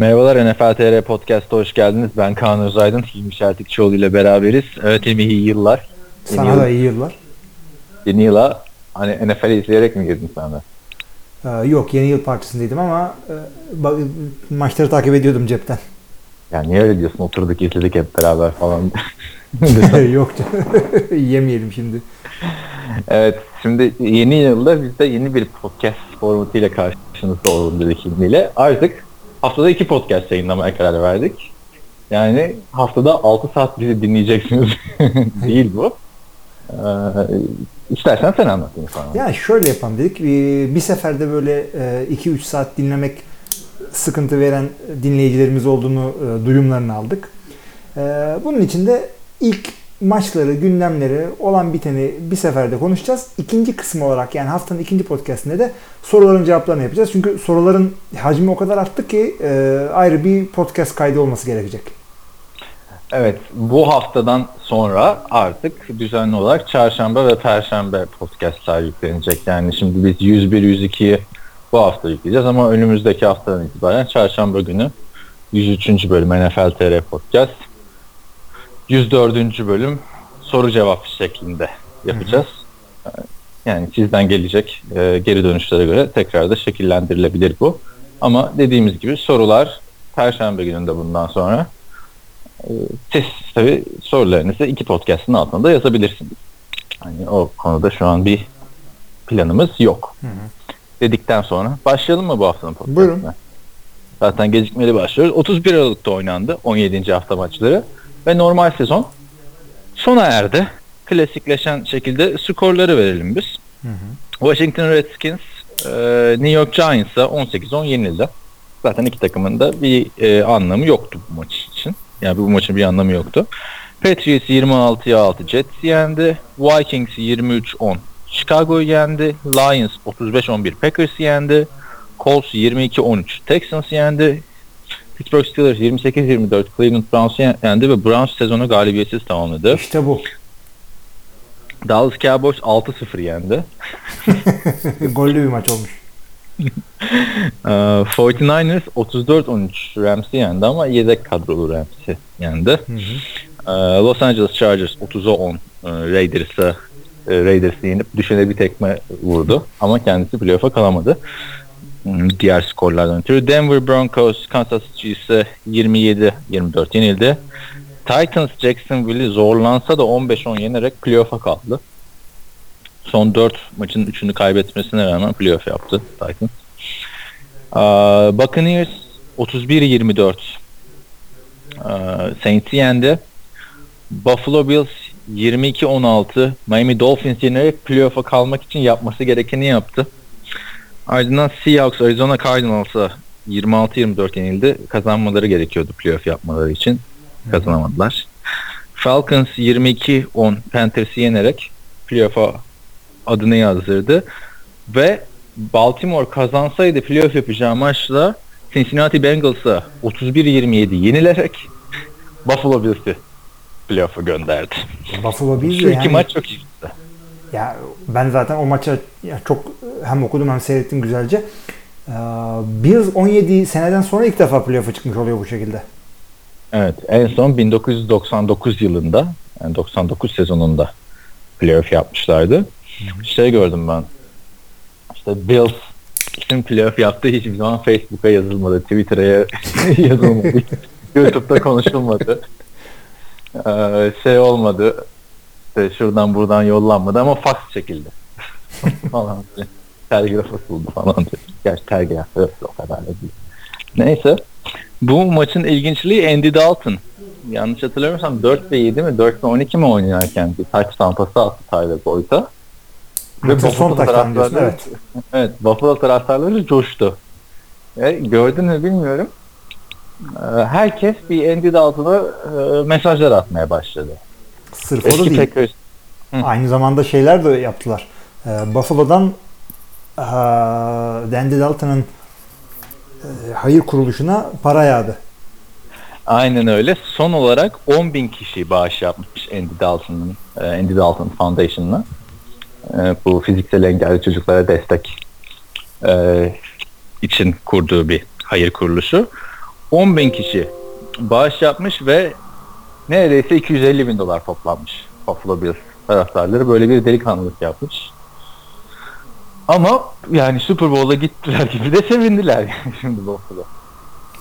Merhabalar NFL TR Podcast'a hoş geldiniz. Ben Kaan Özaydın, Hilmi Şeltikçioğlu ile beraberiz. Evet Hilmi iyi yıllar. Sana yeni da iyi yıllar. Yeni yıla hani NFL izleyerek mi girdin sen de? Ee, yok yeni yıl partisindeydim ama e, maçları takip ediyordum cepten. Ya niye öyle diyorsun? Oturduk izledik hep beraber falan. yok yemeyelim şimdi. Evet şimdi yeni yılda biz de yeni bir podcast formatıyla karşınızda olalım dedik Hilmi ile. Artık haftada iki podcast yayınlamaya karar verdik. Yani haftada 6 saat bizi dinleyeceksiniz değil bu. Ee, istersen sen anlat falan. Yani şöyle yapalım dedik. Bir seferde böyle 2-3 saat dinlemek sıkıntı veren dinleyicilerimiz olduğunu e, duyumlarını aldık. E, bunun için de ilk maçları, gündemleri, olan biteni bir seferde konuşacağız. İkinci kısmı olarak yani haftanın ikinci podcastinde de soruların cevaplarını yapacağız. Çünkü soruların hacmi o kadar arttı ki e, ayrı bir podcast kaydı olması gerekecek. Evet, bu haftadan sonra artık düzenli olarak çarşamba ve perşembe podcastlar yüklenecek. Yani şimdi biz 101-102'yi bu hafta yükleyeceğiz ama önümüzdeki haftadan itibaren çarşamba günü 103. bölüm NFL TR Podcast 104. bölüm soru cevap şeklinde yapacağız. Hı hı. Yani sizden gelecek e, geri dönüşlere göre tekrar da şekillendirilebilir bu. Ama dediğimiz gibi sorular Perşembe gününde bundan sonra e, siz tabii sorularınızı iki podcast'ın altında da yazabilirsiniz. Hani o konuda şu an bir planımız yok. Hı hı. Dedikten sonra başlayalım mı bu haftanın podcast'ına? Buyurun. Zaten gecikmeli başlıyoruz. 31 Aralık'ta oynandı 17. hafta maçları ve normal sezon sona erdi. Klasikleşen şekilde skorları verelim biz. Hı hı. Washington Redskins e, New York Giants'a 18-10 yenildi. Zaten iki takımın da bir e, anlamı yoktu bu maç için. Yani bu maçın bir anlamı yoktu. Patriots 26'ya 6 Jets yendi. Vikings 23-10 Chicago'yu yendi. Lions 35-11 Packers yendi. Colts 22-13 Texans yendi. Pittsburgh Steelers 28-24 Cleveland Browns'u yendi ve Browns sezonu galibiyetsiz tamamladı. İşte bu. Dallas Cowboys 6-0 yendi. Gollü bir maç olmuş. uh, 49ers 34-13 Rams'i yendi ama yedek kadrolu Rams'i yendi. Hı hı. Uh, Los Angeles Chargers 30'a 10 uh, Raiders'a Raiders'ı yenip düşene bir tekme vurdu ama kendisi playoff'a kalamadı. Hmm, diğer skorlardan ötürü. Denver Broncos Kansas City ise 27-24 yenildi. Titans Jacksonville'i zorlansa da 15-10 yenerek playoff'a kaldı. Son 4 maçın 3'ünü kaybetmesine rağmen playoff yaptı Titans. Uh, Buccaneers 31-24 uh, Saints'i yendi. Buffalo Bills 22-16 Miami Dolphins yenerek playoff'a kalmak için yapması gerekeni yaptı. Ardından Seahawks Arizona Cardinals'a 26-24 yenildi. Kazanmaları gerekiyordu playoff yapmaları için. Kazanamadılar. Falcons 22-10 Panthers'i yenerek playoff'a adını yazdırdı. Ve Baltimore kazansaydı playoff yapacağı maçla Cincinnati Bengals'a 31-27 yenilerek Buffalo Bills'i playoff'a gönderdi. Buffalo Bills Şu iki yani, maç çok iyi Ya ben zaten o maça çok hem okudum hem seyrettim güzelce. Ee, Bills 17 seneden sonra ilk defa playoff'a çıkmış oluyor bu şekilde. Evet en son 1999 yılında yani 99 sezonunda playoff yapmışlardı. Şey gördüm ben işte Bills kim playoff yaptı hiçbir zaman Facebook'a yazılmadı, Twitter'a yazılmadı, YouTube'da konuşulmadı. Ee, şey olmadı, işte şuradan buradan yollanmadı ama fax çekildi. falan diye. Telgraf asıldı falan diye. Gerçi telgraf evet, o kadar da değil. Neyse. Bu maçın ilginçliği Andy Dalton. Yanlış hatırlamıyorsam 4 ve 7 mi 4 ve 12 mi oynarken bir taç tampası attı Tyler Boyd'a. Ve Buffalo taraftarları, evet. evet, Buffalo taraftarları coştu. E, gördün mü bilmiyorum. E, herkes bir Andy Dalton'a e, mesajlar atmaya başladı. Sırf o da değil. Packers. Aynı zamanda şeyler de yaptılar. E, Buffalo'dan e, Andy Dalton'ın e, hayır kuruluşuna para yağdı. Aynen öyle. Son olarak 10 bin kişi bağış yapmış Andy Dalton'ın e, Andy Dalton Foundation'ına. E, bu fiziksel engelli çocuklara destek e, için kurduğu bir hayır kuruluşu. 10 bin kişi bağış yapmış ve neredeyse 250 bin dolar toplanmış Buffalo Bills taraftarları böyle bir delikanlılık yapmış. Ama yani Super Bowl'a gittiler gibi de sevindiler yani şimdi Buffalo.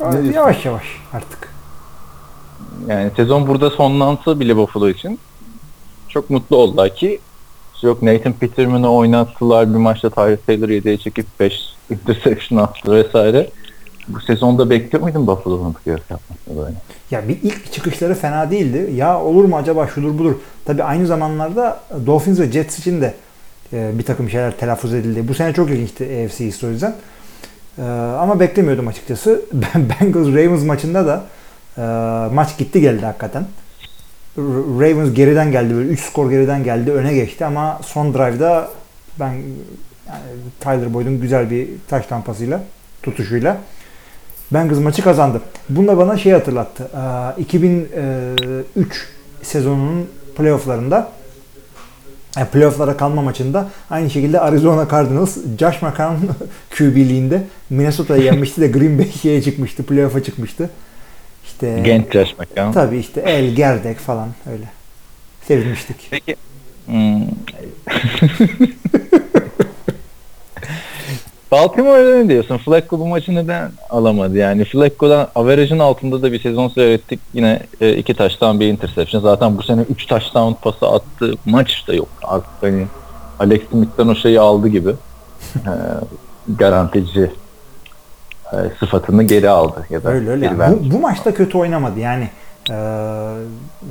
Evet, yavaş yavaş artık. Yani sezon burada sonlansa bile Buffalo için çok mutlu oldular ki yok Nathan Peterman'ı oynattılar bir maçta Tyler Taylor 7'ye çekip 5 interception attı vesaire. Bu sezonda bekliyor muydun Buffalo'nun playoff yapmasını böyle? Ya bir ilk çıkışları fena değildi. Ya olur mu acaba şudur budur. Tabii aynı zamanlarda Dolphins ve Jets için de e, bir takım şeyler telaffuz edildi. Bu sene çok ilginçti AFC East o yüzden. E, ama beklemiyordum açıkçası. Ben Bengals Ravens maçında da e, maç gitti geldi hakikaten. Ravens geriden geldi böyle 3 skor geriden geldi öne geçti ama son drive'da ben yani Tyler Boyd'un güzel bir taş tampasıyla tutuşuyla Bengals maçı kazandı. Bunda bana şey hatırlattı. Ee, 2003 sezonunun playofflarında yani playofflara kalma maçında aynı şekilde Arizona Cardinals Josh McCown QB'liğinde Minnesota'yı yenmişti de Green Bay şeye çıkmıştı. Playoff'a çıkmıştı. İşte Genç Josh McCown. Tabii işte el, gerdek falan öyle. Sevinmiştik. Peki hmm. Baltimore'da ne diyorsun? Flacco bu maçı neden alamadı? Yani Flacco'dan average'ın altında da bir sezon seyrettik. Yine e, iki taştan bir interception. Zaten bu sene üç taştan pası attı. Maç da yok. Artık hani Alex Smith'ten o şeyi aldı gibi. e, garantici e, sıfatını geri aldı. Ya da Öyle öyle. bu, bu maçta kötü oynamadı. Yani e,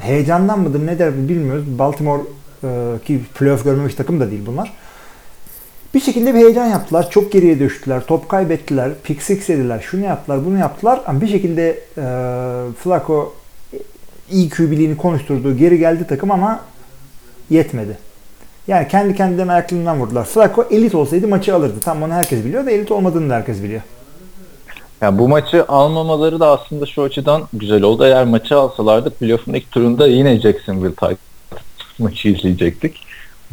heyecandan mıdır ne der bilmiyoruz. Baltimore e, ki playoff görmemiş takım da değil bunlar. Bir şekilde bir heyecan yaptılar. Çok geriye düştüler. Top kaybettiler. Pick six yediler. Şunu yaptılar, bunu yaptılar. Ama bir şekilde e, Flacco iyi QB'liğini konuşturduğu geri geldi takım ama yetmedi. Yani kendi kendilerine ayaklarından vurdular. Flacco elit olsaydı maçı alırdı. Tam onu herkes biliyor da elit olmadığını da herkes biliyor. Yani bu maçı almamaları da aslında şu açıdan güzel oldu. Eğer maçı alsalardı playoff'un ilk turunda yine Jacksonville Titans maçı izleyecektik.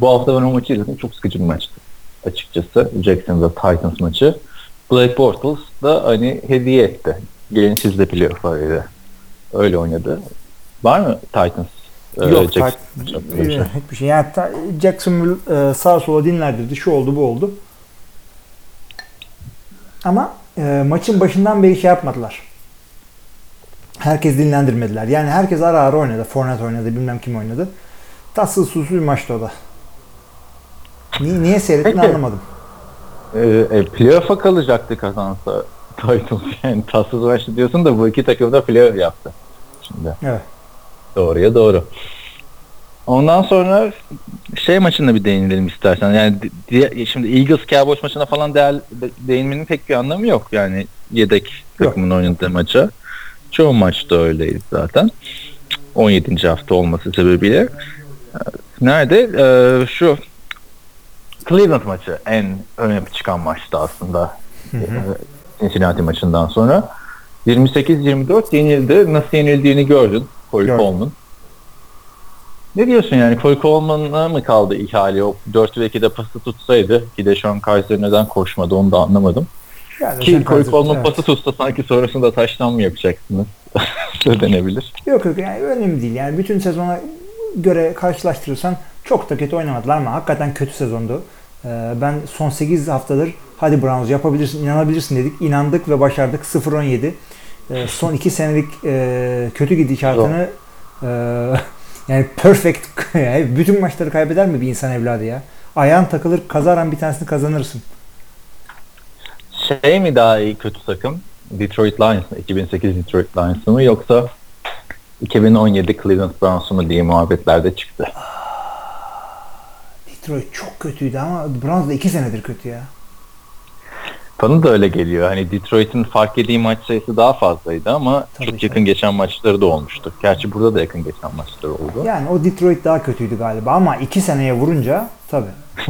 Bu hafta ben o maçı izledim. Çok sıkıcı bir maçtı. Açıkçası Jacksonville Titans maçı. Blake Bortles da hani hediye etti. Gelin siz de playoff'a öyle. Oynadı. Var mı Titans? e, Yok, Jackson- e, hiçbir şey. Yani Jacksonville e, sağa sola dinlerdirdi. Şu oldu, bu oldu. Ama e, maçın başından beri şey yapmadılar. Herkes dinlendirmediler. Yani herkes ara ara oynadı. Fournette oynadı, bilmem kim oynadı. Tatsız susuz bir maçtı o da. Niye, niye seyrettin Peki. anlamadım. e, e, playoff'a kalacaktı kazansa Titans. Yani tatsız maçtı diyorsun da bu iki takım da playoff yaptı. Şimdi. Evet. Doğruya doğru. Ondan sonra şey maçına bir değinelim istersen. Yani diye- şimdi Eagles Cowboys maçına falan değer, de- değinmenin pek bir anlamı yok. Yani yedek takımın oynadığı maça. Çoğu maçta öyleydi zaten. 17. hafta olması sebebiyle. Ee, Nerede? Ee, şu Cleveland maçı en öne çıkan maçtı aslında. Ee, Cincinnati maçından sonra. 28-24 yenildi. Nasıl yenildiğini gördün. Corey Gördüm. Coleman. Ne diyorsun yani? Corey Coleman'a mı kaldı ihale? O 4 ve 2'de pası tutsaydı ki de Sean Kaiser neden koşmadı onu da anlamadım. Yani Ki Corey Coleman evet. pası tutsa sanki sonrasında taştan mı yapacaksınız? Denebilir. Yok yok yani önemli değil. Yani bütün sezona göre karşılaştırırsan çok da kötü oynamadılar ama hakikaten kötü sezondu. Ee, ben son 8 haftadır hadi Browns yapabilirsin, inanabilirsin dedik. İnandık ve başardık. 0-17. Ee, son 2 senelik e, kötü gidişatını e, yani perfect yani bütün maçları kaybeder mi bir insan evladı ya? Ayağın takılır kazaran bir tanesini kazanırsın. Şey mi daha iyi kötü takım? Detroit Lions mı? 2008 Detroit Lions mı yoksa 2017 Cleveland Browns mu diye muhabbetlerde çıktı. Detroit çok kötüydü ama Browns da 2 senedir kötü ya. Bana da öyle geliyor. Hani Detroit'in fark ettiği maç sayısı daha fazlaydı ama Tabii çok yakın geçen maçları da olmuştu. Gerçi burada da yakın geçen maçları oldu. Yani o Detroit daha kötüydü galiba ama 2 seneye vurunca tabii.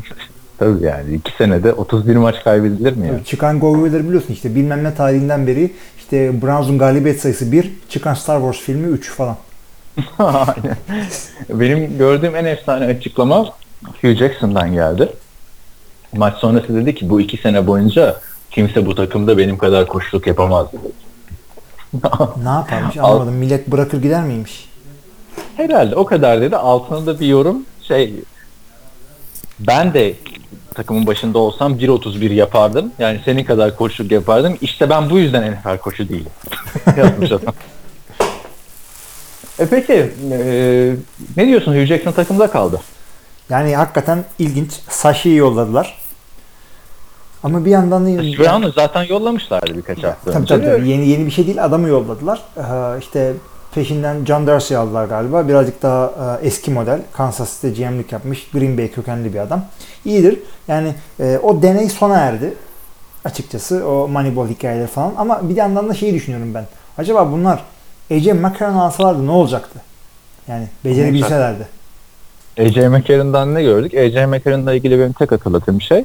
Tabii yani iki senede 31 maç kaybedilir mi ya? Tabii çıkan Google'ları biliyorsun işte bilmem ne tarihinden beri işte Browns'un galibiyet sayısı 1, çıkan Star Wars filmi 3 falan. Aynen. Benim gördüğüm en efsane açıklama Hugh Jackson'dan geldi. Maç sonrası dedi ki bu iki sene boyunca kimse bu takımda benim kadar koşuluk yapamaz dedi. ne yaparmış anlamadım. Millet bırakır gider miymiş? Herhalde o kadar dedi. Altında bir yorum şey ben de takımın başında olsam 1.31 yapardım. Yani senin kadar koçluk yapardım. İşte ben bu yüzden NFL koçu değilim. Yazmış adam. E peki e, ne diyorsun? Hugh Jackson takımda kaldı. Yani hakikaten ilginç. Sashi'yi yolladılar. Ama bir yandan da Brown'u zaten yollamışlardı birkaç hafta tabii, önce. tabii, tabii. Yeni yeni bir şey değil. Adamı yolladılar. Ee, işte peşinden John Dorsey aldılar galiba. Birazcık daha e, eski model. Kansas City GM'lik yapmış. Green Bay kökenli bir adam. İyidir. Yani e, o deney sona erdi. Açıkçası o Moneyball hikayeleri falan. Ama bir yandan da şeyi düşünüyorum ben. Acaba bunlar AJ McCarron alsalardı ne olacaktı? Yani becerebilselerdi. AJ McCarron'dan ne gördük? AJ McCarron'la ilgili benim tek hatırladığım şey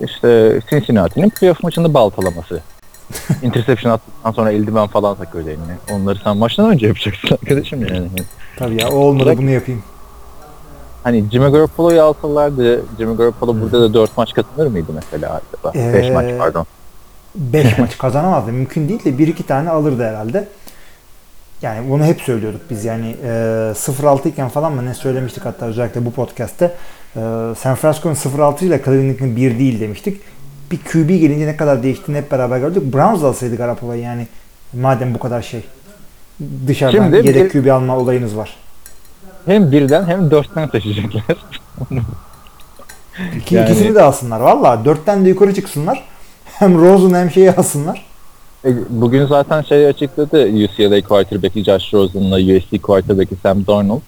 işte Cincinnati'nin playoff maçında baltalaması. Interception attıktan sonra eldiven falan takıyor eline. Onları sen maçtan önce yapacaksın arkadaşım yani. Tabii ya o olmadı Bırak- bunu yapayım. Hani Jimmy Garoppolo'yu alsalardı Jimmy Garoppolo burada da 4 maç kazanır mıydı mesela acaba? 5 Ee, maç pardon. 5 maç kazanamazdı. Mümkün değil de 1-2 tane alırdı herhalde. Yani bunu hep söylüyorduk biz. Yani e, 0-6 iken falan mı ne söylemiştik hatta özellikle bu podcast'te. E, San Francisco'nun 0-6 ile Cleveland'ın 1 değil demiştik. Bir QB gelince ne kadar değiştiğini hep beraber gördük. Browns alsaydı Garoppolo'yu yani madem bu kadar şey. Dışarıdan Şimdi yedek bir- QB alma olayınız var. Hem birden hem dörtten taşıyacaklar. İki, Yani- İkisini de alsınlar. Valla 4'ten de yukarı çıksınlar. Hem Rosen hem şeyi alsınlar. E, Bugün zaten şey açıkladı UCLA quarterback'i Josh Rosen'la USC quarterback'i Sam Darnold.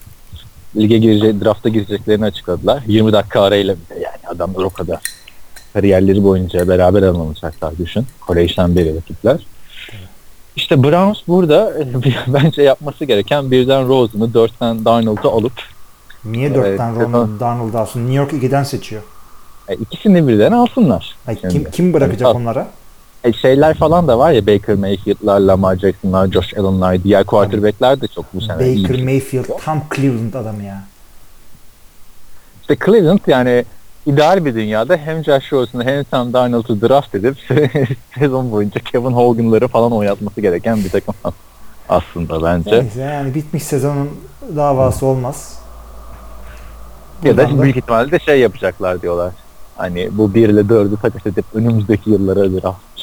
Lige girecek, drafta gireceklerini açıkladılar. 20 dakika arayla bir de yani adamlar o kadar. Kariyerleri boyunca beraber alınacaklar düşün. Kolejden beri rakipler. İşte Browns burada e, bence yapması gereken birden Rosen'ı, dörtten Darnold'u alıp Niye Evet, 4'ten sezon- Ronald Darnold alsın? New York 2'den seçiyor. e, ikisini birden alsınlar. Ay, kim, kim bırakacak Yani, onlara? E, şeyler falan da var ya Baker Mayfield'lar, Lamar Jackson'lar, Josh Allen'lar, diğer quarterback'ler de çok bu sene iyi. Baker Mayfield tam Cleveland adamı ya. İşte Cleveland yani ideal bir dünyada hem Josh Rosen'ı hem Sam Darnold'u draft edip sezon boyunca Kevin Hogan'ları falan oynatması gereken bir takım aslında bence. Neyse yani bitmiş sezonun davası olmaz. ya Buradan da büyük ihtimalle de şey yapacaklar diyorlar. Hani bu 1 ile 4'ü takas edip önümüzdeki yıllara draft.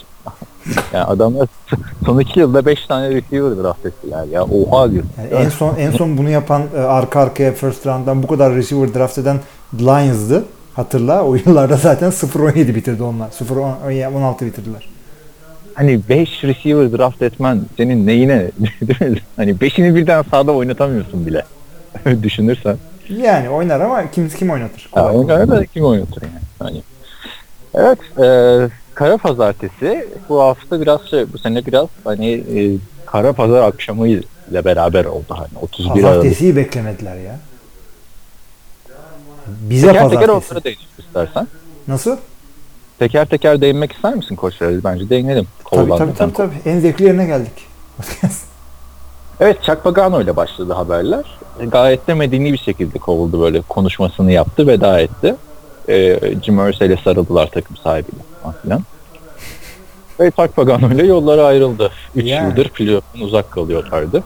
yani adamlar son iki yılda 5 tane receiver draft ettiler ya. Oha diyor. Yani en son en son bunu yapan e, arka arkaya first round'dan bu kadar receiver draft eden Lions'dı. Hatırla o yıllarda zaten 0-17 bitirdi onlar. 0-16 bitirdiler. Hani 5 receiver draft etmen senin neyine değil mi? Hani 5'ini birden sahada oynatamıyorsun bile. Düşünürsen. Yani oynar ama kim kim oynatır? Ya, Kolay. oynar da kim oynatır yani. Hani. Evet. E, kara pazartesi bu hafta biraz şey, bu sene biraz hani e, kara pazar akşamı ile beraber oldu hani 31 Aralık. Pazartesiyi beklemediler ya. Bize Teker teker pazartesi. onlara değinelim istersen. Nasıl? Teker teker değinmek ister misin koçlara? Bence değinelim. Tabii tabii tabii, tabii. En zevkli yerine geldik. Evet Chuck Pagano ile başladı haberler. E, Gayet de medeni bir şekilde kovuldu böyle konuşmasını yaptı veda etti. E, Jim Irsay ile sarıldılar takım sahibiyle falan filan. Ve Chuck Pagano ile yolları ayrıldı. 3 Yani. yıldır playoff'un uzak kalıyorlardı.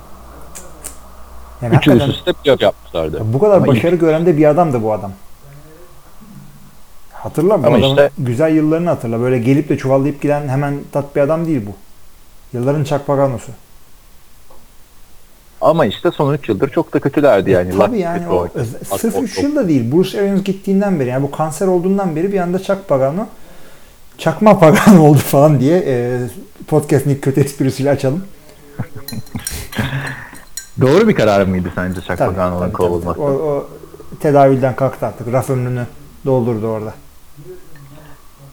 Yani 3 yıl üst hakikaten üste playoff yapmışlardı. bu kadar Ama başarı gören de bir adam da bu adam. Hatırla bu Ama adamın işte- güzel yıllarını hatırla. Böyle gelip de çuvallayıp giden hemen tat bir adam değil bu. Yılların Chuck Pagano'su. Ama işte son 3 yıldır çok da kötülerdi yani. E, Tabii yani o, öz- sırf Luck, 3 yılda değil. Bruce Arians gittiğinden beri yani bu kanser olduğundan beri bir anda Chuck Pagano çakma Pagano oldu falan diye e, podcast'ın ilk kötü esprisiyle açalım. Doğru bir karar mıydı sence tabii, kovulması? tabii. O, o tedavülden kalktı artık. Raf ömrünü doldurdu orada.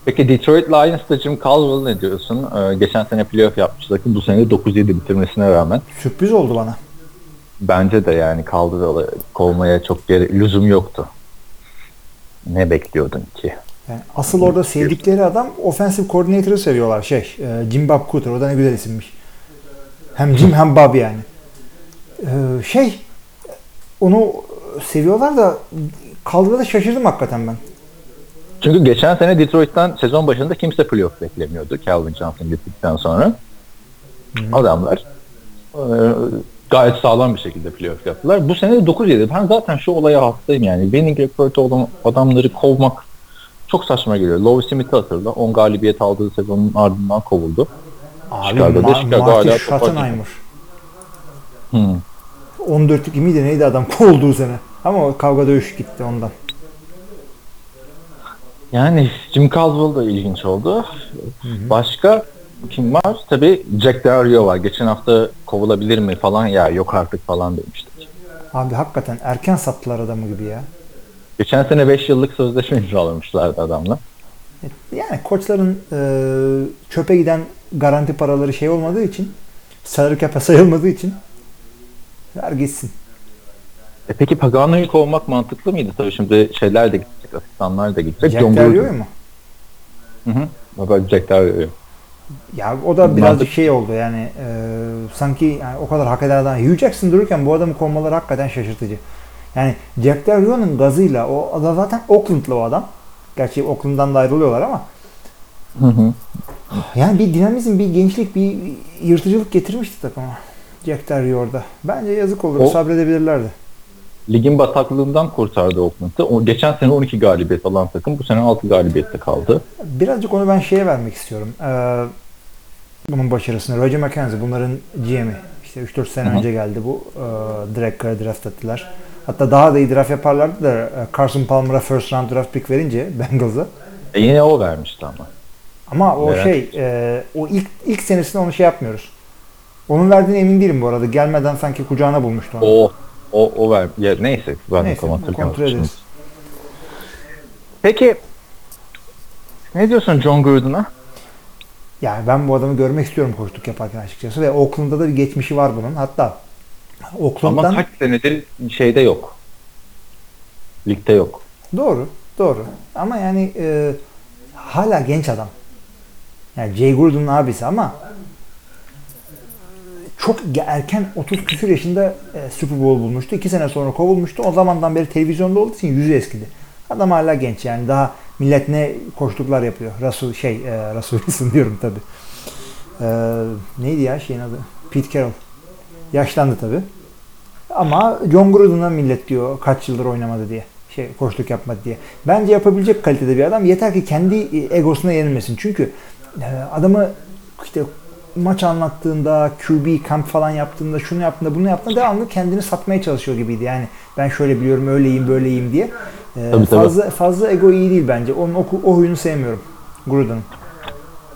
Peki Detroit Lions'ta Jim Caldwell ne diyorsun? Ee, geçen sene playoff yapmıştı. Bu sene 9-7 bitirmesine rağmen. Sürpriz oldu bana. Bence de yani Caldwell'ı kovmaya çok geri, lüzum yoktu. Ne bekliyordun ki? Yani asıl orada sevdikleri adam offensive coordinator'ı seviyorlar. Şey, e, Jim Bob Cooter. O da ne güzel isimmiş. Hem Jim hem Bob yani. E, şey, onu seviyorlar da kaldığı da şaşırdım hakikaten ben. Çünkü geçen sene Detroit'ten sezon başında kimse playoff beklemiyordu Calvin Johnson gittikten sonra. Adamlar e, gayet sağlam bir şekilde playoff yaptılar. Bu sene de 9-7. Ben zaten şu olaya hastayım yani. Winning record'u olan adamları kovmak çok saçma geliyor. Low Smith'i hatırla. 10 galibiyet aldığı sezonun ardından kovuldu. Abi Chicago'da Ma- Chicago Marty hala Schottenheimer. Hmm. 14'lük miydi neydi adam kovulduğu sene. Ama o kavga dövüş gitti ondan. Yani Jim Caldwell da ilginç oldu. Başka kim var? Tabii Jack Del Rio var. Geçen hafta kovulabilir mi falan ya yok artık falan demiştik. Abi hakikaten erken sattılar adamı gibi ya. Geçen sene 5 yıllık sözleşme imzalamışlardı adamla. Yani koçların e, çöpe giden garanti paraları şey olmadığı için salary cap'e sayılmadığı için ver gitsin. E peki Pagano'yu kovmak mantıklı mıydı? Tabii şimdi şeyler de gidecek, asistanlar da gidecek. Jack John Del Gruden. Rio'yu mu? Hı hı. Bak Jack Del Rio'yu. Ya o da birazcık Mantık- şey oldu yani e, sanki yani o kadar hak eden adam. Hugh Jackson dururken bu adamı kovmaları hakikaten şaşırtıcı. Yani Jack Del Rio'nun gazıyla o adam zaten Oakland'lı o adam. Gerçi Oakland'dan da ayrılıyorlar ama Hı hı. yani bir dinamizm, bir gençlik, bir yırtıcılık getirmişti takıma. Jack Del Rio orada. Bence yazık olur. O- Sabredebilirlerdi. Ligin bataklığından kurtardı Oakland'ı. O, geçen sene 12 galibiyet alan takım bu sene 6 galibiyette kaldı. Birazcık onu ben şeye vermek istiyorum. Ee, bunun başarısını. Roger McKenzie bunların GM'i. İşte 3-4 sene önce geldi bu. E, direkt kara draft ettiler. Hatta daha da iyi draft yaparlardı da e, Carson Palmer'a first round draft pick verince Bengals'a. E yine o vermişti ama. Ama o Evet. şey e, o ilk ilk senesinde onu şey yapmıyoruz. Onun verdiğine emin değilim bu arada. Gelmeden sanki kucağına bulmuştu onu. O o o ver. Ya, neyse ben Neyse, kontrol ederiz. Peki ne diyorsun John Gruden'a? Yani ben bu adamı görmek istiyorum koçluk yaparken açıkçası ve Oakland'da da bir geçmişi var bunun. Hatta Ama Oakland'dan kaç senedir şeyde yok. Ligde yok. Doğru, doğru. Ama yani e, hala genç adam. Yani Jay Gordon'un abisi ama çok erken 30 küsur yaşında e, Super Bowl bulmuştu. 2 sene sonra kovulmuştu. O zamandan beri televizyonda olduğu için yüzü eskidi. Adam hala genç yani daha millet ne koştuklar yapıyor. Russell şey, e, Wilson diyorum tabi. E, neydi ya şeyin adı? Pete Carroll. Yaşlandı tabi. Ama John Gruden'a millet diyor kaç yıldır oynamadı diye. Şey koçluk yapmadı diye. Bence yapabilecek kalitede bir adam. Yeter ki kendi e, egosuna yenilmesin. Çünkü e, adamı işte maç anlattığında, QB kamp falan yaptığında, şunu yaptığında, bunu yaptığında devamlı kendini satmaya çalışıyor gibiydi. Yani ben şöyle biliyorum, öyleyim, böyleyim diye. E, Tabii, tabii. fazla fazla ego iyi değil bence. Onun o, o huyunu sevmiyorum. Gruden'ın.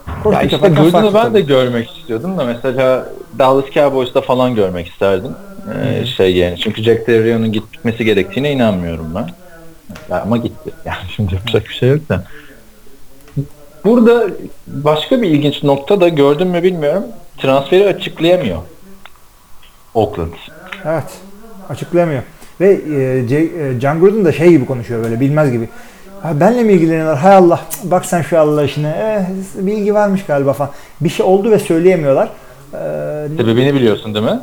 Ya Koçluk işte Gruden'ı ben de tabii. görmek istiyordum da mesela Dallas Cowboys'ta falan görmek isterdim. Ee, şey yani çünkü Jack Del Rio'nun gitmesi gerektiğine inanmıyorum ben. Ya ama gitti. Yani şimdi yapacak bir şey yok da. Burada başka bir ilginç nokta da gördüm mü bilmiyorum. Transferi açıklayamıyor. Oakland. Evet. Açıklayamıyor. Ve e, e, John Gruden da şey gibi konuşuyor böyle bilmez gibi. Ha, benle mi ilgileniyorlar? Hay Allah bak sen şu Allah işine. Eh, bilgi varmış galiba falan. Bir şey oldu ve söyleyemiyorlar. Ee, Sebebini biliyorsun değil mi?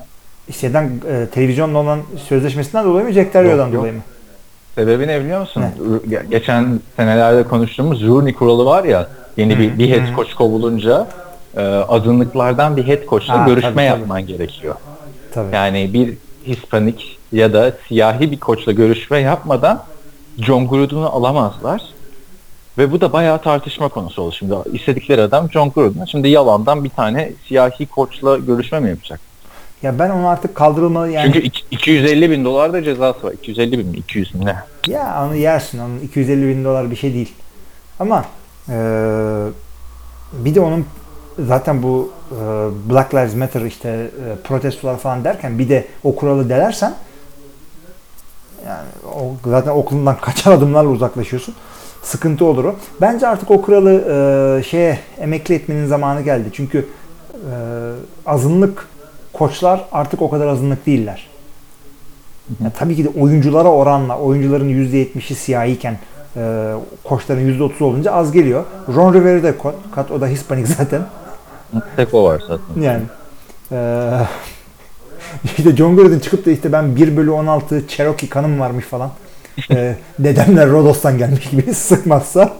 şeyden e, televizyonla olan sözleşmesinden dolayı mı Jack yok. dolayı mı? Sebebini ne biliyor musun? Ge- Geçen senelerde konuştuğumuz Rooney kuralı var ya yeni bir, bir head coach kovulunca e, azınlıklardan bir head coachla Ha, görüşme tabii, tabii. yapman gerekiyor. Tabii. Yani bir Hispanik ya da siyahi bir koçla görüşme yapmadan John Gruden'u alamazlar. Ve bu da bayağı tartışma konusu oldu şimdi. İstedikleri adam John Gruden. Şimdi yalandan bir tane siyahi koçla görüşme mi yapacak? Ya ben onu artık kaldırılmalı yani. Çünkü iki- 250 bin dolar da cezası var. 250 bin mi? 200 mi ne? Ya onu yersin. Onun 250 bin dolar bir şey değil. Ama e, bir de onun zaten bu e, Black Lives Matter işte e, protestolar falan derken bir de o kuralı delersen yani o, zaten okulundan kaçar adımlarla uzaklaşıyorsun. Sıkıntı olur o. Bence artık o kuralı e, şeye emekli etmenin zamanı geldi. Çünkü e, azınlık koçlar artık o kadar azınlık değiller. Ya tabii ki de oyunculara oranla oyuncuların %70'i siyahiyken e, koçların %30 olunca az geliyor. Ron Rivera de kat, o da Hispanik zaten. Tek o var zaten. Yani e, işte John Gruden çıkıp da işte ben 1 bölü 16 Cherokee kanım varmış falan. E, dedemler Rodos'tan gelmiş gibi sıkmazsa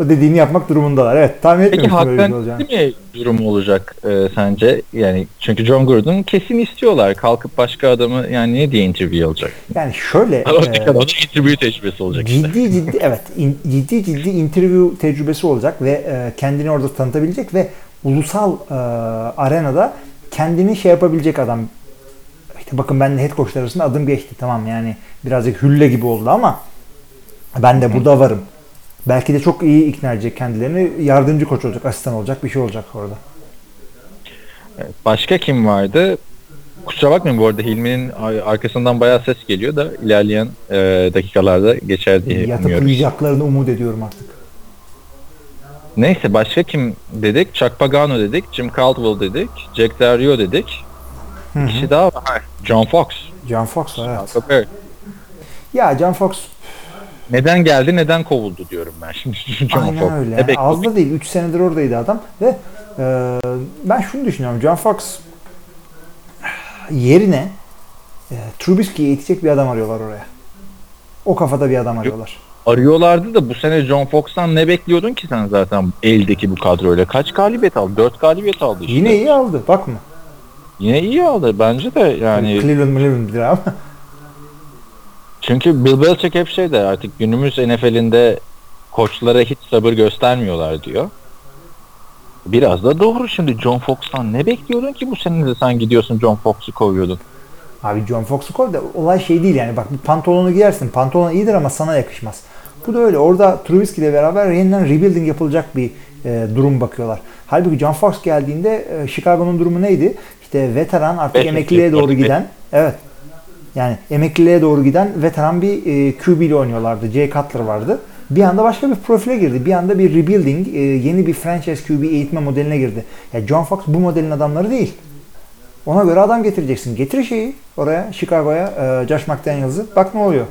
o dediğini yapmak durumundalar. Evet tahmin Peki etmemiştim böyle bir şey olacağını. mi durumu olacak e, sence? Yani çünkü John Gordon kesin istiyorlar. Kalkıp başka adamı yani ne diye interview alacak? Yani şöyle e, adamın interview tecrübesi olacak işte. ciddi ciddi evet in- ciddi ciddi interview tecrübesi olacak ve e, kendini orada tanıtabilecek ve ulusal e, arenada kendini şey yapabilecek adam. Bakın ben de head coachlar arasında adım geçti tamam yani birazcık hülle gibi oldu ama ben de burada varım. Belki de çok iyi ikna edecek kendilerini. Yardımcı koç olacak, asistan olacak, bir şey olacak orada. Başka kim vardı? Kusura bakmayın bu arada Hilmi'nin ar- arkasından bayağı ses geliyor da ilerleyen e, dakikalarda geçer diye Yatıp umuyoruz. uyuyacaklarını umut ediyorum artık. Neyse başka kim dedik? Chuck Pagano dedik, Jim Caldwell dedik, Jack Del Rio dedik. Hı hı. Bir kişi daha var. John Fox. John Fox var, evet. Perry. Ya John Fox Neden geldi neden kovuldu diyorum ben şimdi John aynen Fox. öyle. Ne az da değil. 3 senedir oradaydı adam ve e, ben şunu düşünüyorum. John Fox yerine e, Trubisky'yi eğitecek bir adam arıyorlar oraya. O kafada bir adam arıyorlar. Arıyorlardı da bu sene John Fox'tan ne bekliyordun ki sen zaten eldeki bu kadroyla? Kaç galibiyet aldı? 4 galibiyet aldı işte. Yine iyi aldı. Bakma. Yine iyi aldı bence de yani. Cleveland Cleveland'dir ama. Çünkü Bill Belichick hep şey der artık günümüz NFL'inde koçlara hiç sabır göstermiyorlar diyor. Biraz da doğru şimdi John Fox'tan ne bekliyordun ki bu sene de sen gidiyorsun John Fox'u kovuyordun. Abi John Fox'u koy da olay şey değil yani. Bak bir pantolonu giyersin. Pantolon iyidir ama sana yakışmaz. Bu da öyle. Orada Trubisky ile beraber yeniden rebuilding yapılacak bir e, durum bakıyorlar. Halbuki John Fox geldiğinde e, Chicago'nun durumu neydi? İşte veteran artık Beş emekliliğe doğru giden. Evet. Yani emekliliğe doğru giden veteran bir e, QB ile oynuyorlardı. Jay Cutler vardı. Bir anda başka bir profile girdi. Bir anda bir rebuilding, e, yeni bir franchise QB eğitme modeline girdi. Ya John Fox bu modelin adamları değil. Ona göre adam getireceksin. Getir şeyi oraya, Chicago'ya, e, Josh McDaniels'ı. Bak ne oluyor.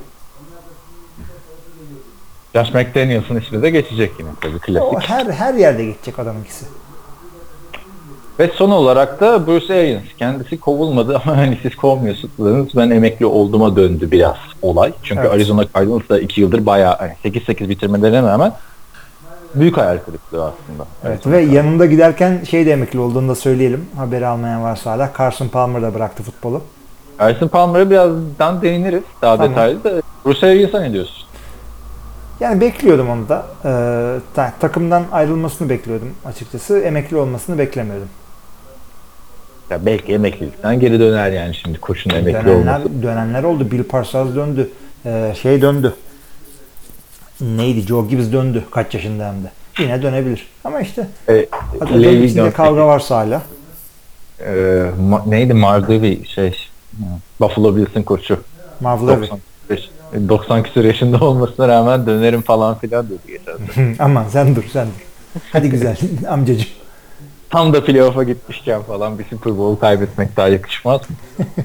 Josh McDaniels'ın ismi de geçecek yine tabii O klasik. her her yerde geçecek adamınkisi. Ve son olarak da Bruce Arians. Kendisi kovulmadı ama hani siz kovmuyorsunuz. Ben emekli olduğuma döndü biraz olay. Çünkü Evet. Arizona Cardinals da 2 yıldır bayağı hani 8-8 bitirmelerine rağmen büyük hayal kırıklığı aslında. Evet, Arizona ve Cardinals. yanında giderken şey de emekli olduğunu da söyleyelim. Haberi almayan varsa hala. Carson Palmer da bıraktı futbolu. Carson Palmer'a birazdan değiniriz daha Tamam. detaylı da. Bruce Arians'a ne diyorsun? Yani bekliyordum onu da. Ee, ta- takımdan ayrılmasını bekliyordum açıkçası. Emekli olmasını beklemiyordum. Ya belki emeklilikten geri döner yani şimdi koçun emekli Dönenler, olması. dönenler oldu. Bill Parcells döndü. Ee, şey döndü. Neydi? Joe Gibbs döndü. Kaç yaşında hem de. Yine dönebilir. Ama işte E, Levi içinde kavga varsa hala. e, ma- neydi Marduvi şey Buffalo Bills'in koçu. 95, 90 küsur yaşında olmasına rağmen dönerim falan filan dedi geçen. Aman sen dur sen dur. Hadi güzel amcacığım. Tam da playoff'a gitmişken falan bir Super Bowl kaybetmek daha yakışmaz mı?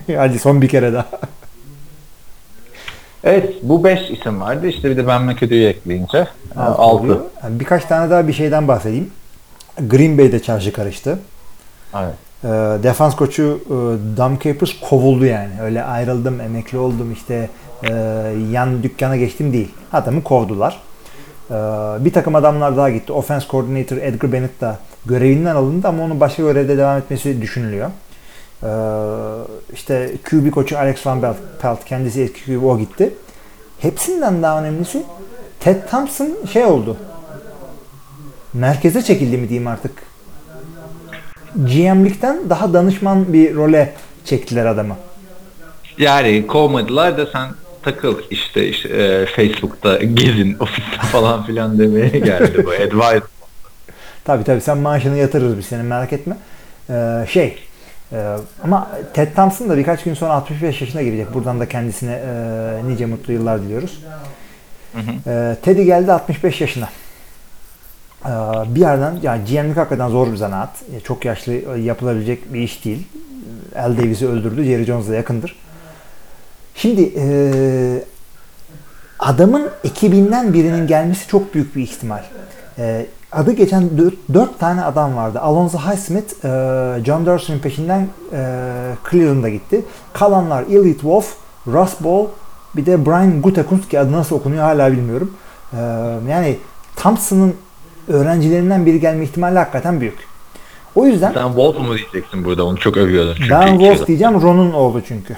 Hadi son bir kere daha. Evet bu 5 isim vardı. İşte bir de Ben McAdoo'yu ekleyince Altı 6. oluyor. Yani birkaç tane daha bir şeyden bahsedeyim. Green Bay'de çarşı karıştı. Evet. Ee, defans koçu e, Dom Capers kovuldu yani. Öyle ayrıldım, emekli oldum işte e, yan dükkana geçtim değil. Adamı kovdular. Ee, bir takım adamlar daha gitti. Offense Coordinator Edgar Bennett da görevinden alındı ama onun başka görevde devam etmesi düşünülüyor. Ee, işte QB koçu Alex Van Pelt, Pelt kendisi eski QB o gitti. Hepsinden daha önemlisi Ted Thompson şey oldu. Merkeze çekildi mi diyeyim artık. GM'likten daha danışman bir role çektiler adamı. Yani kovmadılar da sen takıl işte, işte e, Facebook'ta gezin ofiste falan filan demeye geldi bu advice. Tabi tabi sen maaşını yatırırız biz senin merak etme. Ee, şey e, ama Ted Thompson da birkaç gün sonra 65 yaşına girecek. Buradan da kendisine e, nice mutlu yıllar diliyoruz. E, Teddy geldi 65 yaşına. E, bir yerden yani GM'lik hakikaten zor bir zanaat. E, çok yaşlı e, yapılabilecek bir iş değil. Al Davis'i öldürdü. Jerry Jones'la yakındır. Şimdi e, adamın ekibinden birinin gelmesi çok büyük bir ihtimal. E, adı geçen dört, tane adam vardı. Alonzo Highsmith, e, John Dorsey'nin peşinden e, Cleveland'a gitti. Kalanlar Elliot Wolf, Russ Ball, bir de Brian Gutekunst ki adı nasıl okunuyor hala bilmiyorum. E, yani Thompson'ın öğrencilerinden biri gelme ihtimali hakikaten büyük. O yüzden Sen Wolf mu diyeceksin burada? Onu çok övüyordun. Çünkü ben Wolf diyeceğim. Ron'un oğlu çünkü.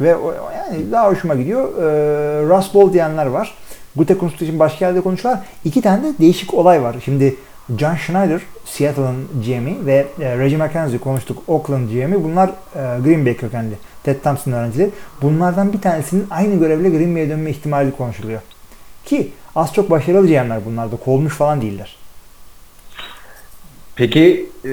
Ve o- yani daha hoşuma gidiyor. Ee, Russ Ball diyenler var. Gutekunst için başka yerde konuşuyorlar. İki tane de değişik olay var. Şimdi John Schneider, Seattle'ın GM'i ve e, Reggie McKenzie konuştuk. Oakland GM'i. Bunlar e, Green Bay kökenli. Ted Thompson öğrencileri. Bunlardan bir tanesinin aynı görevle Green Bay'e dönme ihtimali konuşuluyor. Ki az çok başarılı GM'ler bunlar da. Kovulmuş falan değiller. Peki e,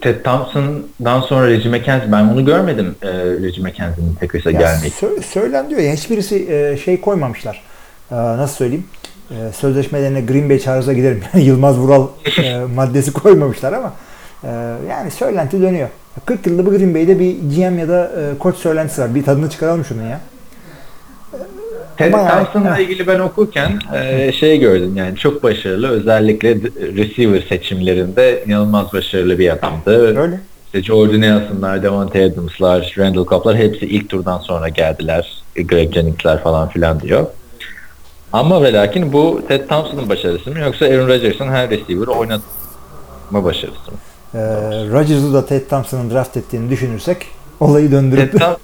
Ted Thompson'dan sonra Reggie McKenzie ben onu görmedim e, Reggie McKenzie'nin Ya gelmek. sö- söylen diyor ya hiçbirisi e, şey koymamışlar. E, nasıl söyleyeyim? E, sözleşmelerine Green Bay çağrıza giderim. Yani Yılmaz Vural e, maddesi koymamışlar ama e, yani söylenti dönüyor. 40 yılda bu Green Bay'de bir GM ya da e, koç söylentisi var. Bir tadını çıkaralım şunun ya. Yani- Thompson'la ilgili ben okurken e, şey gördüm yani çok başarılı özellikle receiver seçimlerinde inanılmaz başarılı bir adamdı. Öyle. İşte Jordan Nelson'lar, Devontae Adams'lar, Randall Cobb'lar hepsi ilk turdan sonra geldiler. Greg Jennings'ler falan filan diyor. Ama ve lakin bu Ted Thompson'ın başarısı mı yoksa Aaron Rodgers'ın her receiver'ı oynatma başarısı mı? E, Rodgers'ı da Ted Thompson'ın draft ettiğini düşünürsek olayı döndürüp Ted Thom-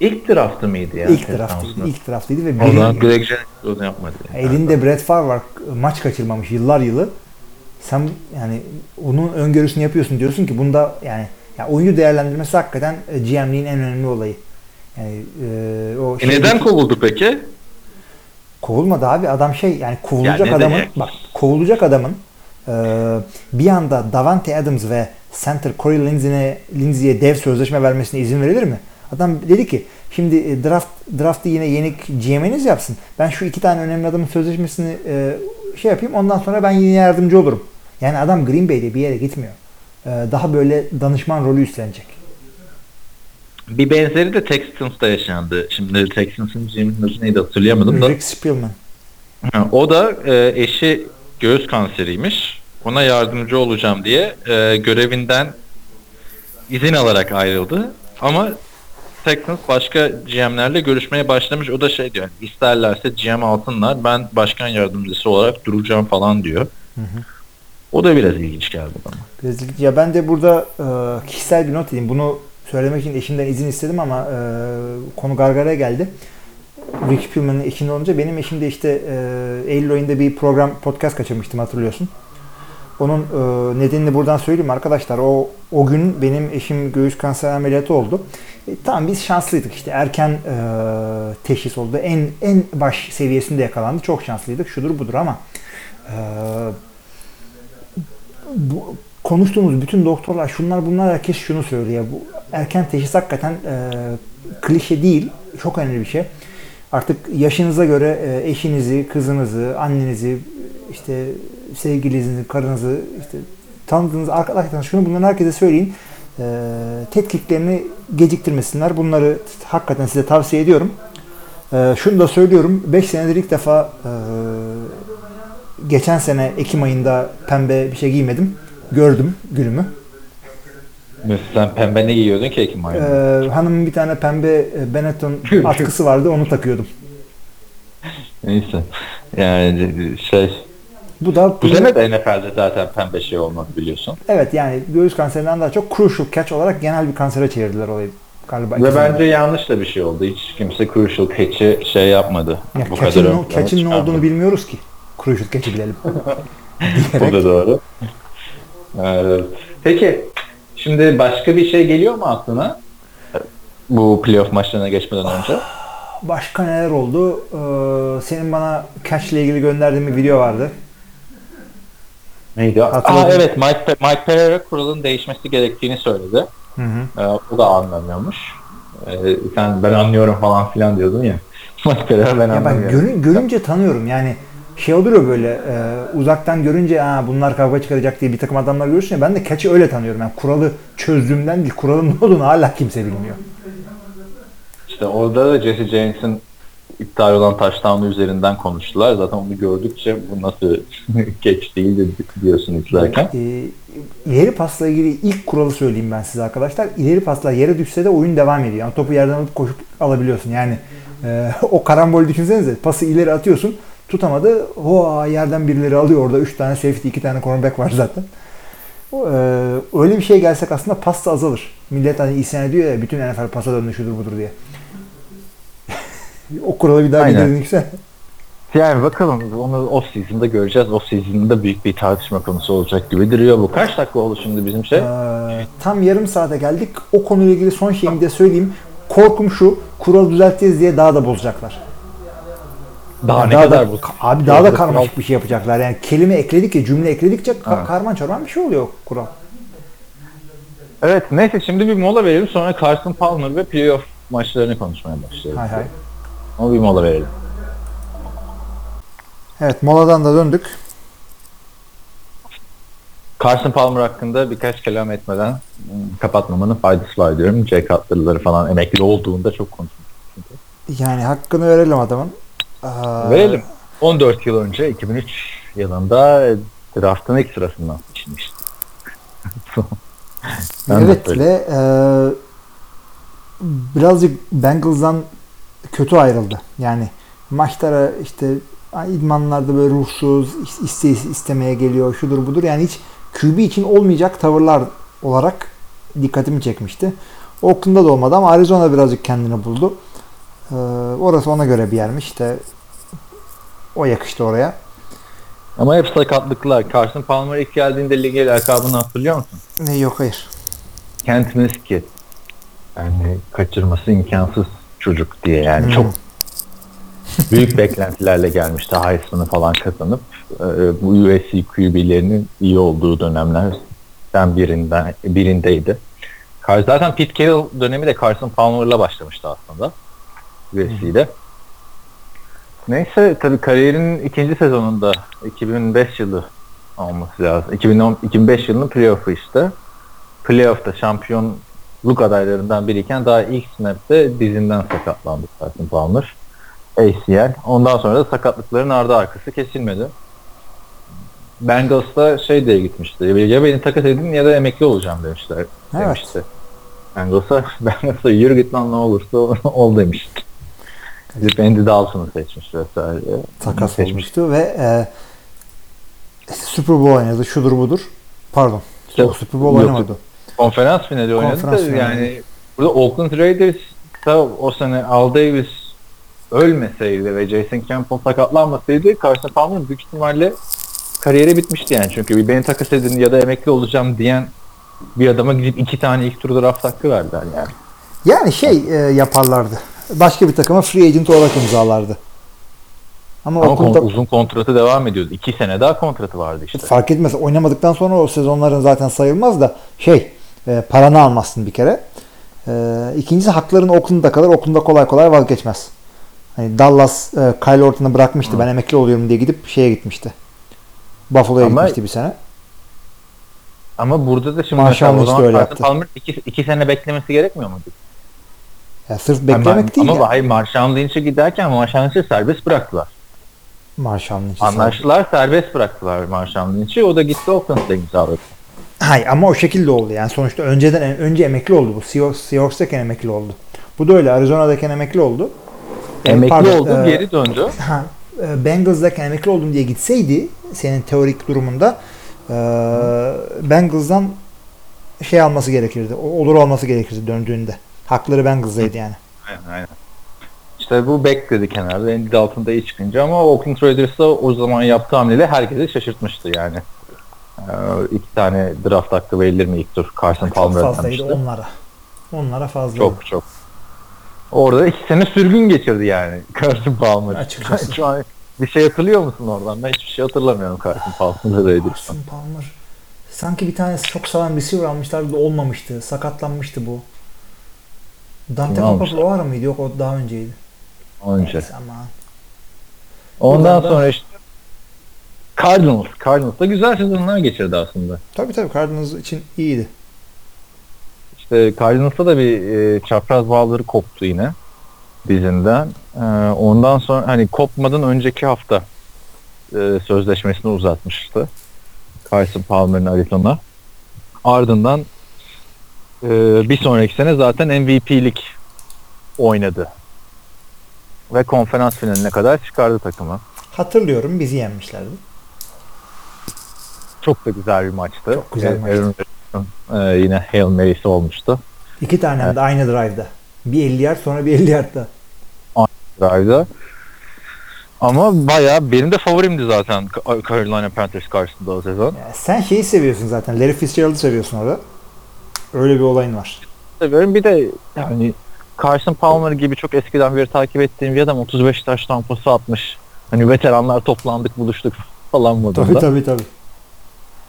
ilk draftı mıydı ya? ilk Ted draftıydı. Thompson'ın? ilk draftıydı ve O zaman Greg Jennings onu yapmadı. Elinde Brett Favre var. Maç kaçırmamış yıllar yılı. Sen yani onun öngörüsünü yapıyorsun diyorsun ki bunda yani ya oyuncu değerlendirmesi hakikaten e, GM'liğin en önemli olayı. Yani e, o E neden kovuldu peki? Kovulmadı abi adam şey yani kovulacak Ya adamın demek? bak kovulacak adamın e, bir anda Davante Adams ve center Corey Lindsey'e Lindsey'e dev sözleşme vermesine izin verilir mi? Adam dedi ki şimdi e, draft draftı yine yenik GM'iniz yapsın. Ben şu iki tane önemli adamın sözleşmesini e, şey yapayım ondan sonra ben yine yardımcı olurum. Yani adam Green Bay'de bir yere gitmiyor. E, daha böyle danışman rolü üstlenecek. Bir benzeri de Texans'ta yaşandı. Şimdi Texans'ın adı neydi hatırlayamadım da. Rick Spielman. O da e, eşi göğüs kanseriymiş. Ona yardımcı olacağım diye e, görevinden izin alarak ayrıldı. Ama Texans başka GM'lerle görüşmeye başlamış. O da şey diyor. isterlerse GM alsınlar. Ben başkan yardımcısı olarak duracağım falan diyor. O da biraz ilginç geldi bana. Biraz ilginç. Ya ben de burada e, kişisel bir not edeyim. Bunu söylemek için eşimden izin istedim ama e, konu gargara geldi. Rick Spielman'ın eşinde olunca benim eşim de işte e, Eylül ayında bir program podcast kaçırmıştım hatırlıyorsun. Onun e, nedenini buradan söyleyeyim arkadaşlar. O o gün benim eşim göğüs kanseri ameliyatı oldu. E, tamam biz şanslıydık işte erken e, teşhis oldu. En en baş seviyesinde yakalandı. Çok şanslıydık. Şudur budur ama e, bu, konuştuğumuz bütün doktorlar şunlar bunlar herkes şunu söylüyor. Bu erken teşhis hakikaten e, klişe değil. Çok önemli bir şey. Artık yaşınıza göre e, eşinizi, kızınızı, annenizi, işte sevgilinizi, karınızı, işte tanıdığınız arkadaşlarınız şunu bunları herkese söyleyin. E, tetkiklerini geciktirmesinler. Bunları hakikaten size tavsiye ediyorum. E, şunu da söylüyorum. 5 senedir ilk defa e, geçen sene Ekim ayında pembe bir şey giymedim. Gördüm günümü. Sen pembe ne giyiyordun ki Ekim ayında? Ee, hanımın bir tane pembe e, Benetton atkısı vardı onu takıyordum. Neyse. Yani şey Bu da bu sene de NFL'de zaten pembe şey olmadı biliyorsun. evet yani göğüs kanserinden daha çok crucial catch olarak genel bir kansere çevirdiler olayı galiba. Ve ikisini de. bence yanlış da bir şey oldu. Hiç kimse crucial catch'i şey yapmadı. ya, bu catch'in, kadar plana catch'in ne olduğunu bilmiyoruz ki. Crucial catch'i bilelim. Bu da doğru. Ee, peki şimdi başka bir şey geliyor mu aklına? Bu playoff maçlarına geçmeden önce. Başka neler oldu? Ee, senin bana catch ile ilgili gönderdiğin bir video vardı. Neydi? Hatırladım. Aa evet Mike, Pe- Mike Pereira kuralın değişmesi gerektiğini söyledi. Hı hı. Ee, o da anlamıyormuş. Ee, sen ben anlıyorum falan filan diyordun ya. Mike Pereira ben Ya ben görün, görünce tanıyorum yani şey oluyor böyle e, uzaktan görünce Aa, bunlar kavga çıkaracak diye bir takım adamlar görürsün ya ben de catch'i öyle tanıyorum. Yani kuralı çözdüğümden değil kuralın ne olduğunu hala kimse bilmiyor. İşte orada da Jesse James'in iptal olan touchdown'u üzerinden konuştular. Zaten onu gördükçe bu nasıl geç değildi diyorsun izlerken. E, ileri pasla ilgili ilk kuralı söyleyeyim ben size arkadaşlar. İleri paslar yere düşse de oyun devam ediyor. Yani topu yerden alıp koşup alabiliyorsun. Yani e, o karambol düşünsenize pası ileri atıyorsun. Tutamadı. Hoa yerden birileri alıyor orada. 3 tane safety, 2 tane cornerback var zaten. O, e, öyle bir şey gelsek aslında pas da azalır. Millet hani isyan ediyor ya bütün NFL pasa döndü şudur budur diye. o kuralı bir daha Aynen. getirdin Yani bakalım onu off season'da göreceğiz. Off season'da büyük bir tartışma konusu olacak gibi duruyor bu. Kaç dakika oldu şimdi bizim şey? Ee, tam yarım saate geldik. O konuyla ilgili son şeyimi de söyleyeyim. Korkum şu, kural düzelteceğiz diye daha da bozacaklar. Daha Yani ne daha kadar da, bu? Abi daha da Kural- karmaşık bir şey yapacaklar. Yani kelime ekledikçe, cümle ekledikçe ka- karman çorman bir şey oluyor kural. Evet neyse şimdi bir mola verelim sonra Carson Palmer ve playoff maçlarını konuşmaya başlayalım. Hay hay. Ama bir mola verelim. Evet moladan da döndük. Carson Palmer hakkında birkaç kelam etmeden hmm, kapatmamanın faydası var diyorum. Jay Cutler'ları falan emekli olduğunda çok konuşmuş. Yani hakkını verelim adamın. Aa, Verelim. 14 yıl önce 2003 yılında draftın ilk sırasından seçilmişti. Evet ve e, birazcık Bengals'dan kötü ayrıldı. Yani maçlara işte idmanlarda böyle ruhsuz, iste, istemeye geliyor, şudur budur. Yani hiç QB için olmayacak tavırlar olarak dikkatimi çekmişti. Oakland'da da olmadı ama Arizona birazcık kendini buldu. Ee, orası ona göre bir yermiş. İşte o yakıştı oraya. Ama hep sakatlıklar. Carson Palmer ilk geldiğinde lige lakabını hatırlıyor musun? Ne yok hayır. Kent Miski. Yani kaçırması imkansız çocuk diye yani Hmm. çok büyük beklentilerle gelmişti Heisman'ı falan kazanıp e, bu USC QB'lerinin iyi olduğu dönemlerden birinden birindeydi. Zaten Pete Carroll dönemi de Carson Palmer'la başlamıştı aslında USC'de. Neyse tabii kariyerinin ikinci sezonunda 2005 yılı olması lazım. 2010, 2005 yılının playoff'u işte. Playoff'ta şampiyonluk adaylarından biriyken daha ilk snap'te dizinden sakatlandı Carson Palmer. ACL. Ondan sonra da sakatlıkların ardı arkası kesilmedi. Bengals'ta şey diye gitmişti. Ya beni takas edin ya da emekli olacağım demişler. Evet. Demişti. Bengals'a, Bengals'a yürü git lan ne olursa ol demişti. Gidip Andy Dalton'u seçmiş vesaire. takas Seçmiş. olmuştu ve e, işte Super Bowl oynadı. Şudur budur. Pardon. Yok, Super Bowl yok. oynamadı. Konferans finali oynadı Konferans da finali. yani burada Oakland Raiders o sene Al Davis ölmeseydi ve Jason Campbell sakatlanmasaydı Carson Palmer büyük ihtimalle kariyeri bitmişti yani. Çünkü bir beni takas edin ya da emekli olacağım diyen bir adama gidip iki tane ilk tur draft hakkı verdiler yani. Yani şey e, yaparlardı. Başka bir takıma free agent olarak imzalardı. Ama, Ama kon- uzun kontratı devam ediyordu. İki sene daha kontratı vardı işte. fark etmez. Oynamadıktan sonra o sezonların zaten sayılmaz da şey e, paranı almazsın bir kere. E, ikincisi hakların Oakland'da kalır. Oakland'da kolay kolay vazgeçmez. Hani Dallas e, Kyle Orton'u bırakmıştı. Hı. Ben emekli oluyorum diye gidip şeye gitmişti. Buffalo'ya Ama- gitmişti bir sene. Ama burada da şimdi Marshall mesela o zaman öyle yaptı. Palmer iki, iki sene beklemesi gerekmiyor muydu? Ya sırf beklemek Ama- değil Ama ya. hayır Marshall Lynch'e giderken Marshall Lynch'i serbest bıraktılar. Marshall Lynch'i Anlaştılar serbest bıraktılar Marshall Lynch'i. O da gitti Oakland'da imzaladı. Hayır ama o şekilde oldu. Yani sonuçta önceden önce emekli oldu bu. Seahawks, Seahawks'tayken emekli oldu. Bu da öyle. Arizona'dayken emekli oldu. Emekli pardon, oldu e, geri döndü. Ha, e, Bengals'dayken emekli oldum diye gitseydi senin teorik durumunda e, Bengals'dan şey alması gerekirdi. Olur olması gerekirdi döndüğünde. Hakları Bengals'daydı yani. Aynen, aynen. İşte bu bekledi kenarda. Andy Dalton da iyi çıkınca ama Oakland Raiders'da o zaman yaptığı hamleyle herkesi şaşırtmıştı yani. Ee, iki tane draft hakkı verilir mi ilk tur? Carson Çok Palmer'a fazlaydı demişti. onlara. Onlara fazla. Çok çok. Orada iki sene sürgün geçirdi yani Carson Palmer. Açıkçası. Şu an bir şey hatırlıyor musun oradan? Ben hiçbir şey hatırlamıyorum Carson Palmer'la Raiders'tan. Carson Palmer. Sanki bir tanesi çok sağlam receiver almışlardı da olmamıştı. Sakatlanmıştı bu. Dante? Culpepper o ara mıydı? Yok o daha önceydi. Önce. Neyse aman. Ondan da- sonra işte Cardinals. Cardinals da güzel sezonlar geçirdi aslında. Tabii tabii Cardinals için iyiydi. İşte Cardinals'ta da bir e, çapraz bağları koptu yine dizinden. E, ondan sonra hani kopmadan önceki hafta e, sözleşmesini uzatmıştı. Carson Palmer'ın Arizona. Ardından e, bir sonraki sene zaten MVP'lik oynadı. Ve konferans finaline kadar çıkardı takımı. Hatırlıyorum bizi yenmişlerdi. Çok da güzel bir maçtı. Çok güzel Ee, maçtı. Aaron e, yine Hail Mary'si olmuştu. İki tane Evet. de aynı drive'da. Bir 50 yard sonra bir 50 yardda. Drive'da. Ama bayağı benim de favorimdi zaten Carolina Panthers karşısında o sezon. Ya sen şeyi seviyorsun zaten. Larry Fitzgerald'ı seviyorsun orada. Öyle bir olayın var. Seviyorum. Bir de yani Carson Palmer gibi çok eskiden beri takip ettiğim bir adam 35 taş tampası atmış. Hani veteranlar toplandık buluştuk falan modunda. Tabii tabii tabii.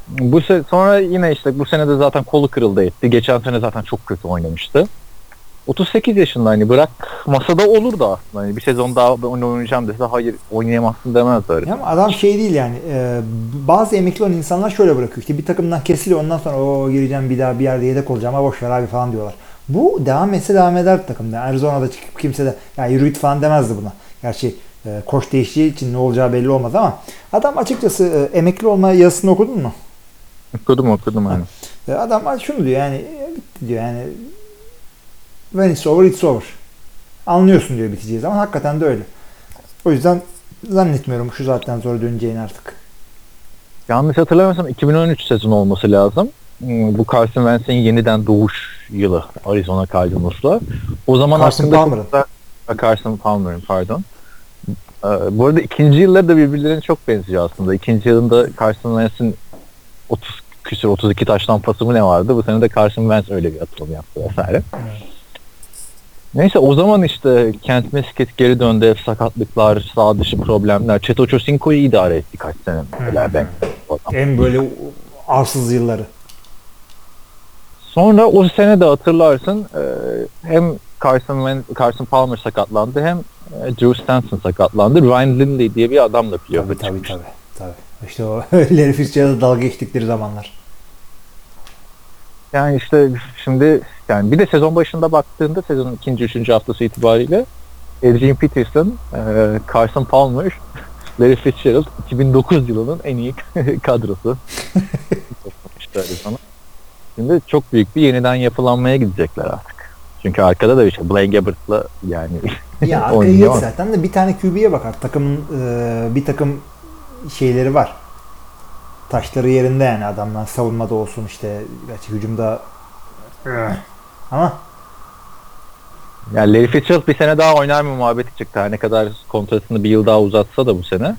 Bu se- sonra yine işte bu sene de zaten kolu kırıldı etti. Geçen sene zaten çok kötü oynamıştı. 38 yaşında hani bırak masada olur da aslında. Hani bir sezon daha ben oynayacağım dese hayır oynayamazsın demezler. Ya ama adam şey değil yani. e, bazı emekli olan insanlar şöyle bırakıyor. İşte bir takımdan kesiliyor ondan sonra o gireceğim bir daha bir yerde yedek olacağım ama boş ver abi falan diyorlar. Bu devam etse devam eder takımda. Arizona'da çıkıp kimse de ya yürü git falan demezdi buna. Gerçi e, koç değiştiği için ne olacağı belli olmaz ama adam açıkçası e, emekli olma yazısını okudun mu? Okudum okudum hani. E, adam şunu diyor yani e, bitti diyor yani when it's over it's over. Anlıyorsun diyor biteceği zaman. Hakikaten de öyle. O yüzden zannetmiyorum şu zaten sonra döneceğini artık. Yanlış hatırlamıyorsam 2013 sezonu olması lazım. Hmm, Bu Carson Wentz'in yeniden doğuş yılı Arizona Cardinals'la. O zaman Carson çok Palmer'ın. Carson Palmer'ın pardon. Ee, bu arada ikinci yılları da birbirlerine çok benziyor aslında. İkinci yılında Carson Wentz'in 30 küsür 32 taştan pası mı ne vardı? Bu sene de Carson Wentz öyle bir atılım yaptı vesaire. Neyse o zaman işte Kent Mesket geri döndü. Hep sakatlıklar, sağ dışı problemler. Çeto Çosinko'yu idare etti kaç sene mesela ben. En böyle arsız yılları. Sonra o sene de hatırlarsın e, hem Carson, Carson Palmer sakatlandı hem e, Drew Stanton sakatlandı. Ryan Lindley diye bir adamla playoff'a Tabii tabii tabii. tabii. İşte o Larry Fitzgerald'a dalga geçtikleri zamanlar. Yani işte şimdi yani bir de sezon başında baktığında sezonun ikinci, üçüncü haftası itibariyle Adrian Peterson, e, Carson Palmer, Larry Fitzgerald 2009 yılının en iyi kadrosu. Şimdi çok büyük bir yeniden yapılanmaya gidecekler artık. Çünkü arkada da bir şey. Blaine Gabbert'la yani Ya arkaya geç zaten de bir tane QB'ye bakar. Takımın e, bir takım şeyleri var. Taşları yerinde yani adamlar savunmada olsun işte gerçi hücumda ama Yani Larry Fitzgerald bir sene daha oynar mı muhabbeti çıktı. Her ne kadar kontratını bir yıl daha uzatsa da bu sene.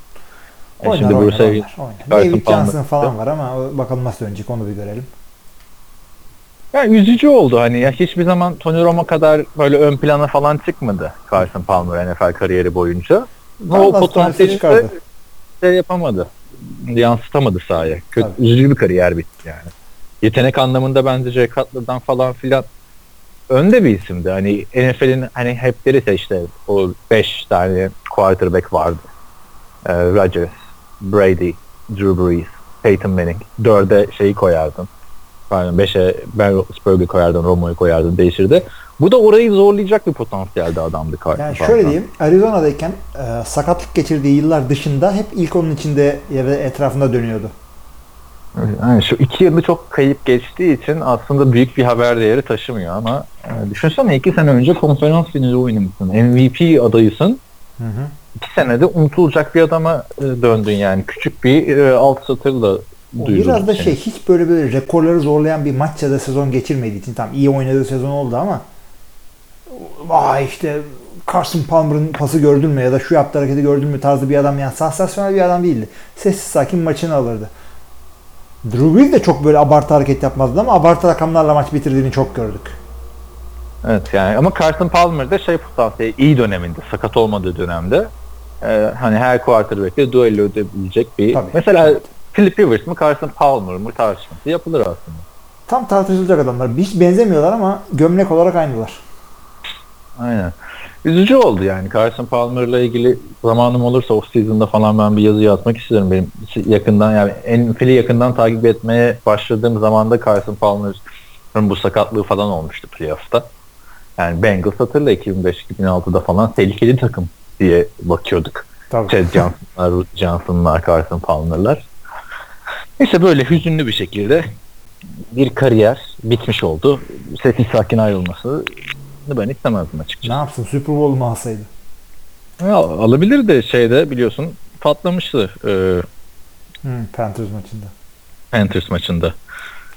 E oynar şimdi oynar, Bruce oynar, oynar. David. Johnson falan var ama bakalım nasıl dönecek onu bir görelim. Yani üzücü oldu hani ya hiçbir zaman Tony Romo kadar böyle ön plana falan çıkmadı Carson Palmer NFL kariyeri boyunca. Ama o potansiyeli de şey yapamadı. Yansıtamadı sahaya. Kötü, Tabii. üzücü bir kariyer bitti yani. Yetenek anlamında bence Jay Cutler'dan falan filan önde bir isimdi. Hani NFL'in hani hep ya işte o 5 tane quarterback vardı. Ee, Rodgers, Brady, Drew Brees, Peyton Manning. Dörde şeyi koyardın. Pardon, beşe Ben Roethlisberger'i koyardın, Romo'yu koyardın, değişirdi. Bu da orayı zorlayacak bir potansiyelde adamdı Carson Yani şöyle diyeyim Arizona'dayken e, sakatlık geçirdiği yıllar dışında hep ilk onun içinde ya da etrafında dönüyordu. Yani şu iki yılı çok kayıp geçtiği için aslında büyük bir haber değeri taşımıyor ama e, düşünsene iki sene önce konferans finali oynamışsın. MVP adayısın. Hı hı. İki senede unutulacak bir adama e, döndün yani. Küçük bir e, alt satırla O duyuruldu biraz da şey hiç böyle böyle rekorları zorlayan bir maç ya da sezon geçirmediği için tamam iyi oynadığı sezon oldu ama vay işte Carson Palmer'ın pası gördün mü ya da şu yaptığı hareketi gördün mü tarzı bir adam yani sansasyonel bir adam değildi. Sessiz sakin maçını alırdı. Drew Brees de çok böyle abartı hareket yapmazdı ama abartı rakamlarla maç bitirdiğini çok gördük. Evet yani ama Carson Palmer de şey potansiyeli iyi döneminde, sakat olmadığı dönemde e, hani her quarterback'le duello edebilecek bir Tabii. mesela Philip Rivers mı Carson Palmer mı tartışması yapılır aslında. Tam tartışılacak adamlar. Hiç benzemiyorlar ama gömlek olarak aynılar. Aynen. Üzücü oldu yani. Carson Palmer'la ilgili zamanım olursa off season'da falan ben bir yazı yazmak isterim. Benim yakından yani NFL'i yakından takip etmeye başladığım zaman da Carson Palmer'ın bu sakatlığı falan olmuştu playoff'ta. Yani Bengals hatırla 2005-2006'da falan tehlikeli takım diye bakıyorduk. Tabii. Ted Johnson'lar, Ruth Johnson'lar, Carson Palmer'lar. Neyse böyle hüzünlü bir şekilde bir kariyer bitmiş oldu. Sessiz sakin ayrılması ben istemezdim açıkçası. Ne yapsın? Super Bowl mu alsaydı? Ya, alabilir de şeyde biliyorsun patlamıştı e, Hmm, Panthers maçında. Panthers maçında.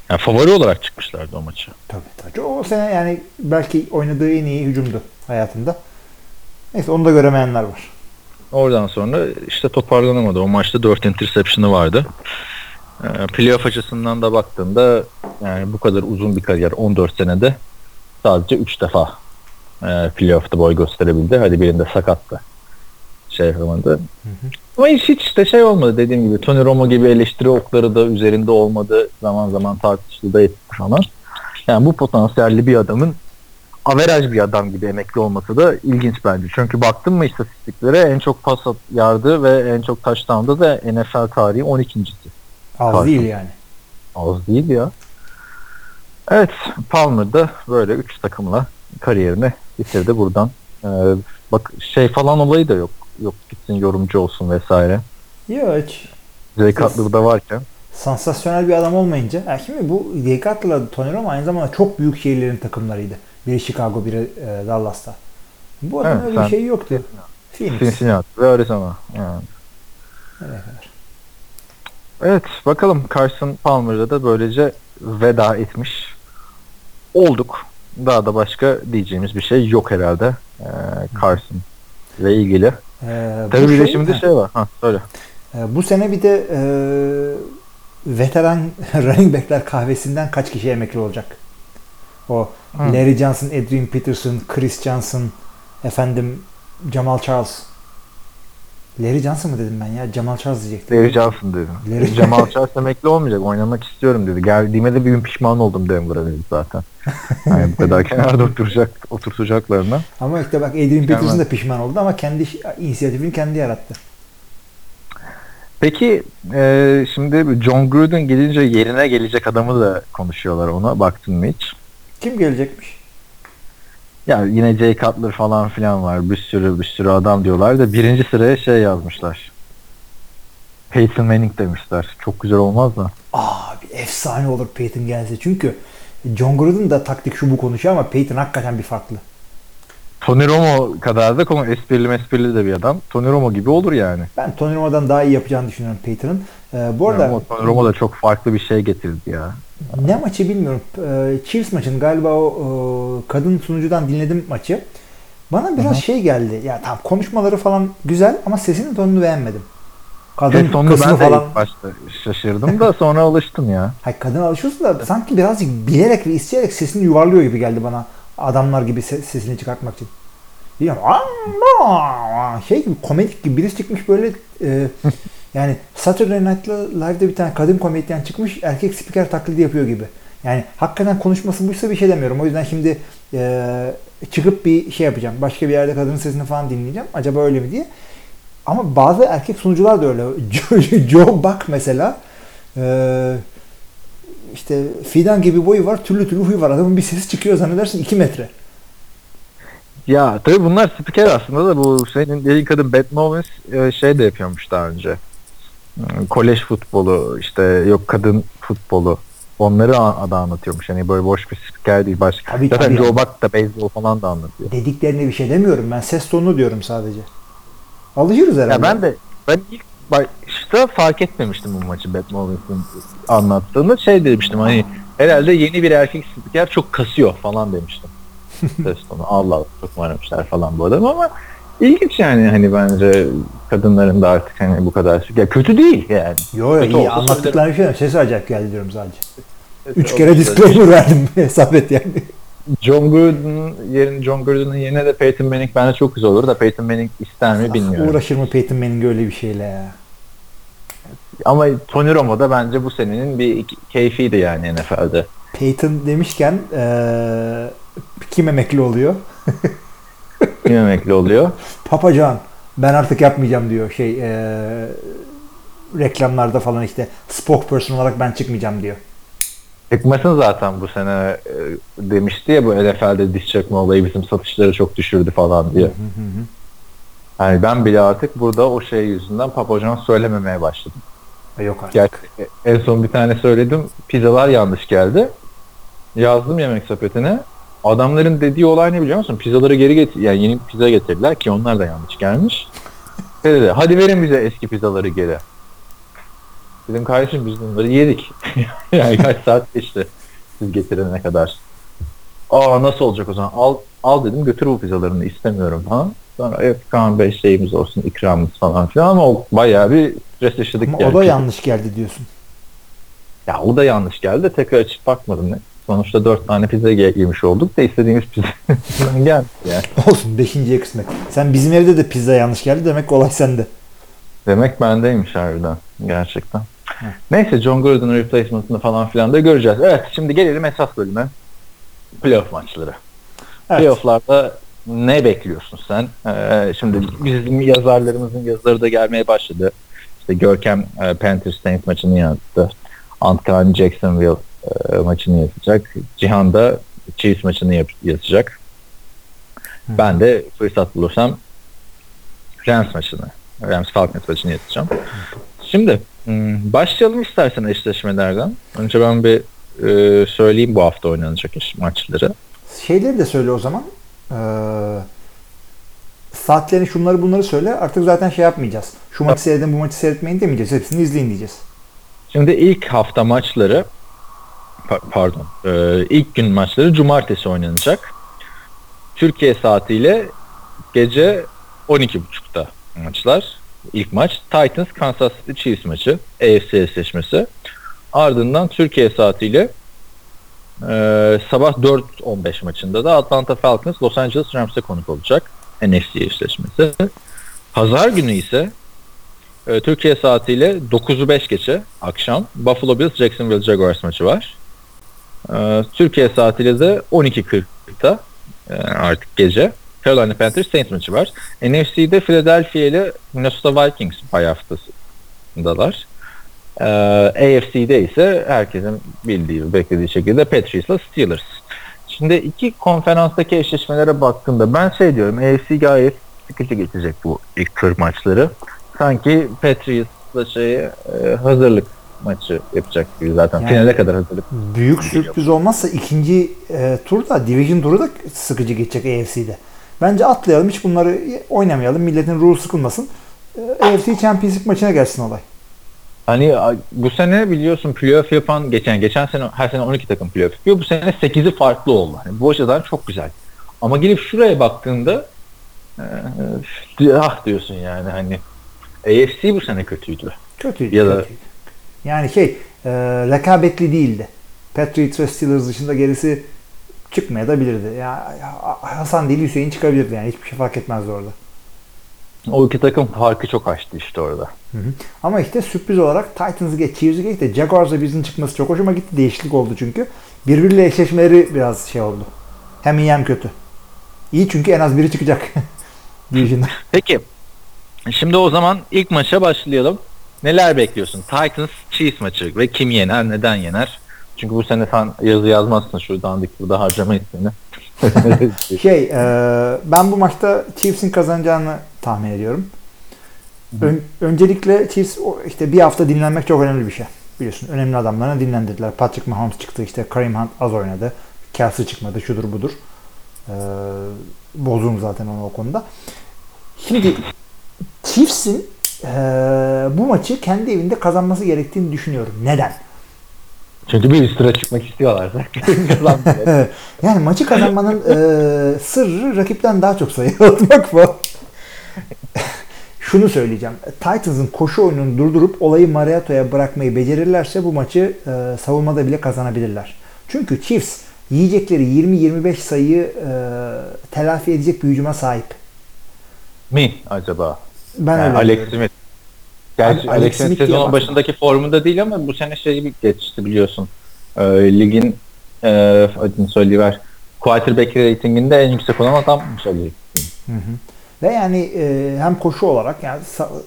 Yani favori olarak çıkmışlardı o maçı. Tabii tabii. O sene yani belki oynadığı en iyi hücumdu hayatında. Neyse onu da göremeyenler var. Oradan sonra işte toparlanamadı. O maçta 4 interception'ı vardı. E, playoff açısından da baktığında yani bu kadar uzun bir kariyer 14 senede sadece 3 defa e, playoff'ta boy gösterebildi. Hadi birinde sakattı. Şey yapamadı. Ama hiç, hiç de şey olmadı dediğim gibi. Tony Romo gibi eleştiri okları da üzerinde olmadı. Zaman zaman tartışıldı da etti falan. Yani bu potansiyelli bir adamın averaj bir adam gibi emekli olması da ilginç bence. Çünkü baktım mı istatistiklere en çok pas yardı ve en çok touchdown'da da NFL tarihi 12.si. Az Karşı. değil yani. Az değil ya. Evet Palmer da böyle 3 takımla kariyerini bitirdi buradan. Ee, bak şey falan olayı da yok. Yok gitsin yorumcu olsun vesaire. Yok hiç. Jay Cutler'da varken. Sansasyonel bir adam olmayınca. Yani şimdi bu Jay Cutler'la Tony Romo aynı zamanda çok büyük şehirlerin takımlarıydı. Biri Chicago, biri e, Dallas'ta. Bu adamın Evet, öyle bir şey yoktu. Phoenix. Cincinnati ve Arizona. Yani. Kadar? Evet bakalım Carson Palmer'da da böylece veda etmiş olduk. Daha da başka diyeceğimiz bir şey yok herhalde. Ee, Carson ile ilgili. Ee, Tabii bir de şey- şimdi şey var. Ha söyle. e, bu sene bir de e, veteran running backler kahvesinden kaç kişi emekli olacak? O Hı. Larry Johnson, Adrian Peterson, Chris Johnson, efendim Jamal Charles. Larry Johnson mı dedim ben ya? Jamal Charles diyecektim. Larry Johnson dedi. Larry- Jamal Charles emekli olmayacak. Oynamak istiyorum dedi. Geldiğime de bir gün pişman oldum Denver'a dedi zaten. Yani bu kadar kenarda oturacak, oturtacaklarına. Ama işte bak Adrian Peterson da pişman oldu ama kendi inisiyatifini kendi yarattı. Peki e, şimdi John Gruden gelince yerine gelecek adamı da konuşuyorlar ona. Baktın mı hiç? Kim gelecekmiş? Ya yine Jay Cutler falan filan var. Bir sürü bir sürü adam diyorlar da birinci sıraya şey yazmışlar. Peyton Manning demişler. Çok güzel olmaz mı? Abi efsane olur Peyton gelse. Çünkü John Gruden da taktik şu bu konuşuyor ama Peyton hakikaten bir farklı. Tony Romo kadar da konu esprili mesprili de bir adam. Tony Romo gibi olur yani. Ben Tony Romo'dan daha iyi yapacağını düşünüyorum Peyton'ın. Ee, bu arada Ama Tony Romo da çok farklı bir şey getirdi ya. Ne maçı bilmiyorum. Ee, Chiefs maçın galiba o, o kadın sunucudan dinledim maçı. Bana biraz Hı hı. şey geldi. Ya tamam konuşmaları falan güzel ama sesinin tonunu beğenmedim. Kadın Ses tonunu ben de falan. ilk başta şaşırdım da sonra alıştım ya. Hayır kadın alışıyorsun da sanki birazcık bilerek ve isteyerek sesini yuvarlıyor gibi geldi bana. Adamlar gibi se- sesini çıkartmak için. "Aa!" Şey gibi komedik gibi birisi çıkmış böyle e, yani Saturday Night Live'de bir tane kadın komedyen çıkmış erkek spiker taklidi yapıyor gibi. Yani hakikaten konuşması buysa bir şey demiyorum. O yüzden şimdi e, çıkıp bir şey yapacağım. Başka bir yerde kadının sesini falan dinleyeceğim. Acaba öyle mi diye. Ama bazı erkek sunucular da öyle. Joe Buck mesela e, işte fidan gibi boyu var, türlü türlü huyu var. Adamın bir sesi çıkıyor zannedersin 2 metre. Ya tabii bunlar spiker aslında da bu senin dediğin kadın Beth Mowins e, şey de yapıyormuş daha önce. Hmm, Kolej futbolu işte yok kadın futbolu onları da anlatıyormuş. Hani böyle boş bir spiker değil başka. Tabii, Zaten tabii. Joe Buck da beyzbol falan da anlatıyor. Dediklerine bir şey demiyorum. Ben ses tonunu diyorum sadece. Alışırız herhalde. Ya ben de ben ilk başta fark etmemiştim bu maçı Beth Mowins'in anlattığını. Şey demiştim hani herhalde yeni bir erkek spiker çok kasıyor falan demiştim. Ses tonu Allah Allah çok varmışlar falan bu adam ama ilginç yani hani bence kadınların da artık hani bu kadar ya kötü değil yani. Yo yo iyi anlattıkları şey. Sesi acayip geldi diyorum sadece. Üç kere disclaimer verdim. Hesap et yani. John Gruden'ın yerin John Gruden'ın yerine de Peyton Manning bence çok güzel olur da Peyton Manning ister mi bilmiyorum. Uğraşır mı Peyton Manning öyle bir şeyle ya? Ama Tony Romo da bence bu senenin bir keyfiydi yani NFL'de. Peyton demişken eee kim emekli oluyor? Kim emekli oluyor? Papacan ben artık yapmayacağım diyor şey eee, reklamlarda falan işte spokesperson olarak ben çıkmayacağım diyor. Çıkmasın zaten bu sene e, demişti ya bu NFL'de diş çökme olayı bizim satışları çok düşürdü falan diye. Yani ben bile artık burada o şey yüzünden Papacan söylememeye başladım. Yok artık. Gerçi en son bir tane söyledim. Pizzalar yanlış geldi. Yazdım yemek sepetine. Adamların dediği olay ne biliyor musun? Pizzaları geri getir yani yeni pizza getirdiler ki onlar da yanlış gelmiş. Şey dedi, hadi verin bize eski pizzaları geri. Dedim kardeşim biz bunları yedik. yani kaç saat geçti siz getirene kadar. Aa nasıl olacak o zaman? Al al dedim götür bu pizzalarını istemiyorum falan. Sonra evet Kaan Bey şeyimiz olsun ikramımız falan filan ama o bayağı bir stres yaşadık. Ama yani. o da yanlış geldi diyorsun. Ya o da yanlış geldi. Tekrar açıp bakmadım. Sonuçta dört tane pizza ye- yemiş olduk da istediğimiz pizzadan geldi yani. Olsun beşinciye kısmet. Sen bizim evde de pizza yanlış geldi demek olay sende. Demek bendeymiş harbiden. Gerçekten. Neyse John Gruden'ın replacement'ını falan filan da göreceğiz. Evet şimdi gelelim esas bölüme. Playoff maçları. Evet. Playoff'larda ne bekliyorsun sen? Ee, şimdi bizim yazarlarımızın yazıları da gelmeye başladı. İşte Görkem e, Panthers Saints maçını yazdı. Antkan Jacksonville e, maçını yazacak. Cihan da Chiefs maçını yap- yazacak. Hı. Ben de fırsat bulursam Rams maçını, Rams Falcons maçını yazacağım. Şimdi hmm, başlayalım istersen eşleşmelerden. Önce ben bir e, söyleyeyim bu hafta oynanacak eş- maçları. Şeyleri de söyle o zaman. Ee, saatlerini şunları bunları söyle. Artık zaten şey yapmayacağız. Şu maçı seyredin bu maçı seyretmeyin demeyeceğiz. Hepsini izleyin diyeceğiz. Şimdi ilk hafta maçları pardon e, ilk gün maçları cumartesi oynanacak. Türkiye saatiyle gece 12.30'da maçlar. İlk maç Titans Kansas City Chiefs maçı AFC eşleşmesi. Ardından Türkiye saatiyle e, sabah 4.15 maçında da Atlanta Falcons Los Angeles Rams'e konuk olacak. NFC eşleşmesi. Pazar günü ise e, Türkiye saatiyle 9'u 5 geçe akşam Buffalo Bills Jacksonville Jaguars maçı var. E, Türkiye saatiyle de 12.40'da e, artık gece Carolina Panthers Saints maçı var. NFC'de Philadelphia ile Minnesota Vikings pay haftasındalar. E, AFC'de ise herkesin bildiği, beklediği şekilde Patriots'la Steelers. Şimdi iki konferanstaki eşleşmelere baktığımda ben şey diyorum AFC gayet sıkıntı getirecek bu ilk tur maçları. Sanki Patriots'la şeye e, hazırlık maçı yapacak gibi zaten. Yani- Finale kadar hazırlık. Büyük sürpriz olmazsa ikinci e, turda Division turu da sıkıcı geçecek AFC'de. Bence atlayalım hiç bunları oynamayalım. Milletin ruhu sıkılmasın. E, AFC Championship maçına gelsin olay. Hani bu sene biliyorsun playoff yapan geçen geçen sene her sene 12 takım playoff yapıyor. Bu sene 8'i farklı oldu. Hani bu açıdan çok güzel. Ama gelip şuraya baktığında e, ah diyorsun yani hani AFC bu sene kötüydü. Kötüydü. Ya da- kötüydü. Yani şey e, rekabetli değildi. Patriots ve Steelers dışında gerisi çıkmaya da bilirdi. Ya, Hasan değil Hüseyin çıkabilirdi yani hiçbir şey fark etmezdi orada. O iki takım farkı çok açtı işte orada. Hı hı. Ama işte sürpriz olarak Titans'ı geç, Chiefs'i geç de Jaguars'a bizim çıkması çok hoşuma gitti. Değişiklik oldu çünkü. Birbiriyle eşleşmeleri biraz şey oldu. Hem iyi hem kötü. İyi çünkü en az biri çıkacak. Division'da. Peki. Şimdi o zaman ilk maça başlayalım. Neler bekliyorsun? Titans Chiefs maçı ve kim yener, neden yener? Çünkü bu sene sen yazı yazmazsın şuradan dik burada harcamayız seni. Şey, e, ben bu maçta Chiefs'in kazanacağını tahmin ediyorum. Ön- öncelikle Chiefs işte bir hafta dinlenmek çok önemli bir şey. Biliyorsun önemli adamlarını dinlendirdiler. Patrick Mahomes çıktı işte Kareem Hunt az oynadı. Kelsey çıkmadı şudur budur. Ee, bozuğum zaten onu o konuda. Şimdi Chiefs'in e, bu maçı kendi evinde kazanması gerektiğini düşünüyorum. Neden? Çünkü bir üst tura çıkmak istiyorlar. Yani maçı kazanmanın e, sırrı rakipten daha çok sayı atmak bu. Şunu söyleyeceğim. Titans'ın koşu oyununu durdurup olayı Mariota'ya bırakmayı becerirlerse bu maçı e, savunmada bile kazanabilirler. Çünkü Chiefs yiyecekleri 20-25 sayıyı e, telafi edecek bir hücuma sahip. Mi acaba? Ben yani öyle Alex diyorum. Smith. Gerçi Alex Alex Smith sezonun başındaki formunda değil ama bu sene şey geçti biliyorsun. Ee, ligin e, adını söyleyiver. Quarterback ratinginde en yüksek olan adammış Ali. Hı hı. Ve yani e, hem koşu olarak yani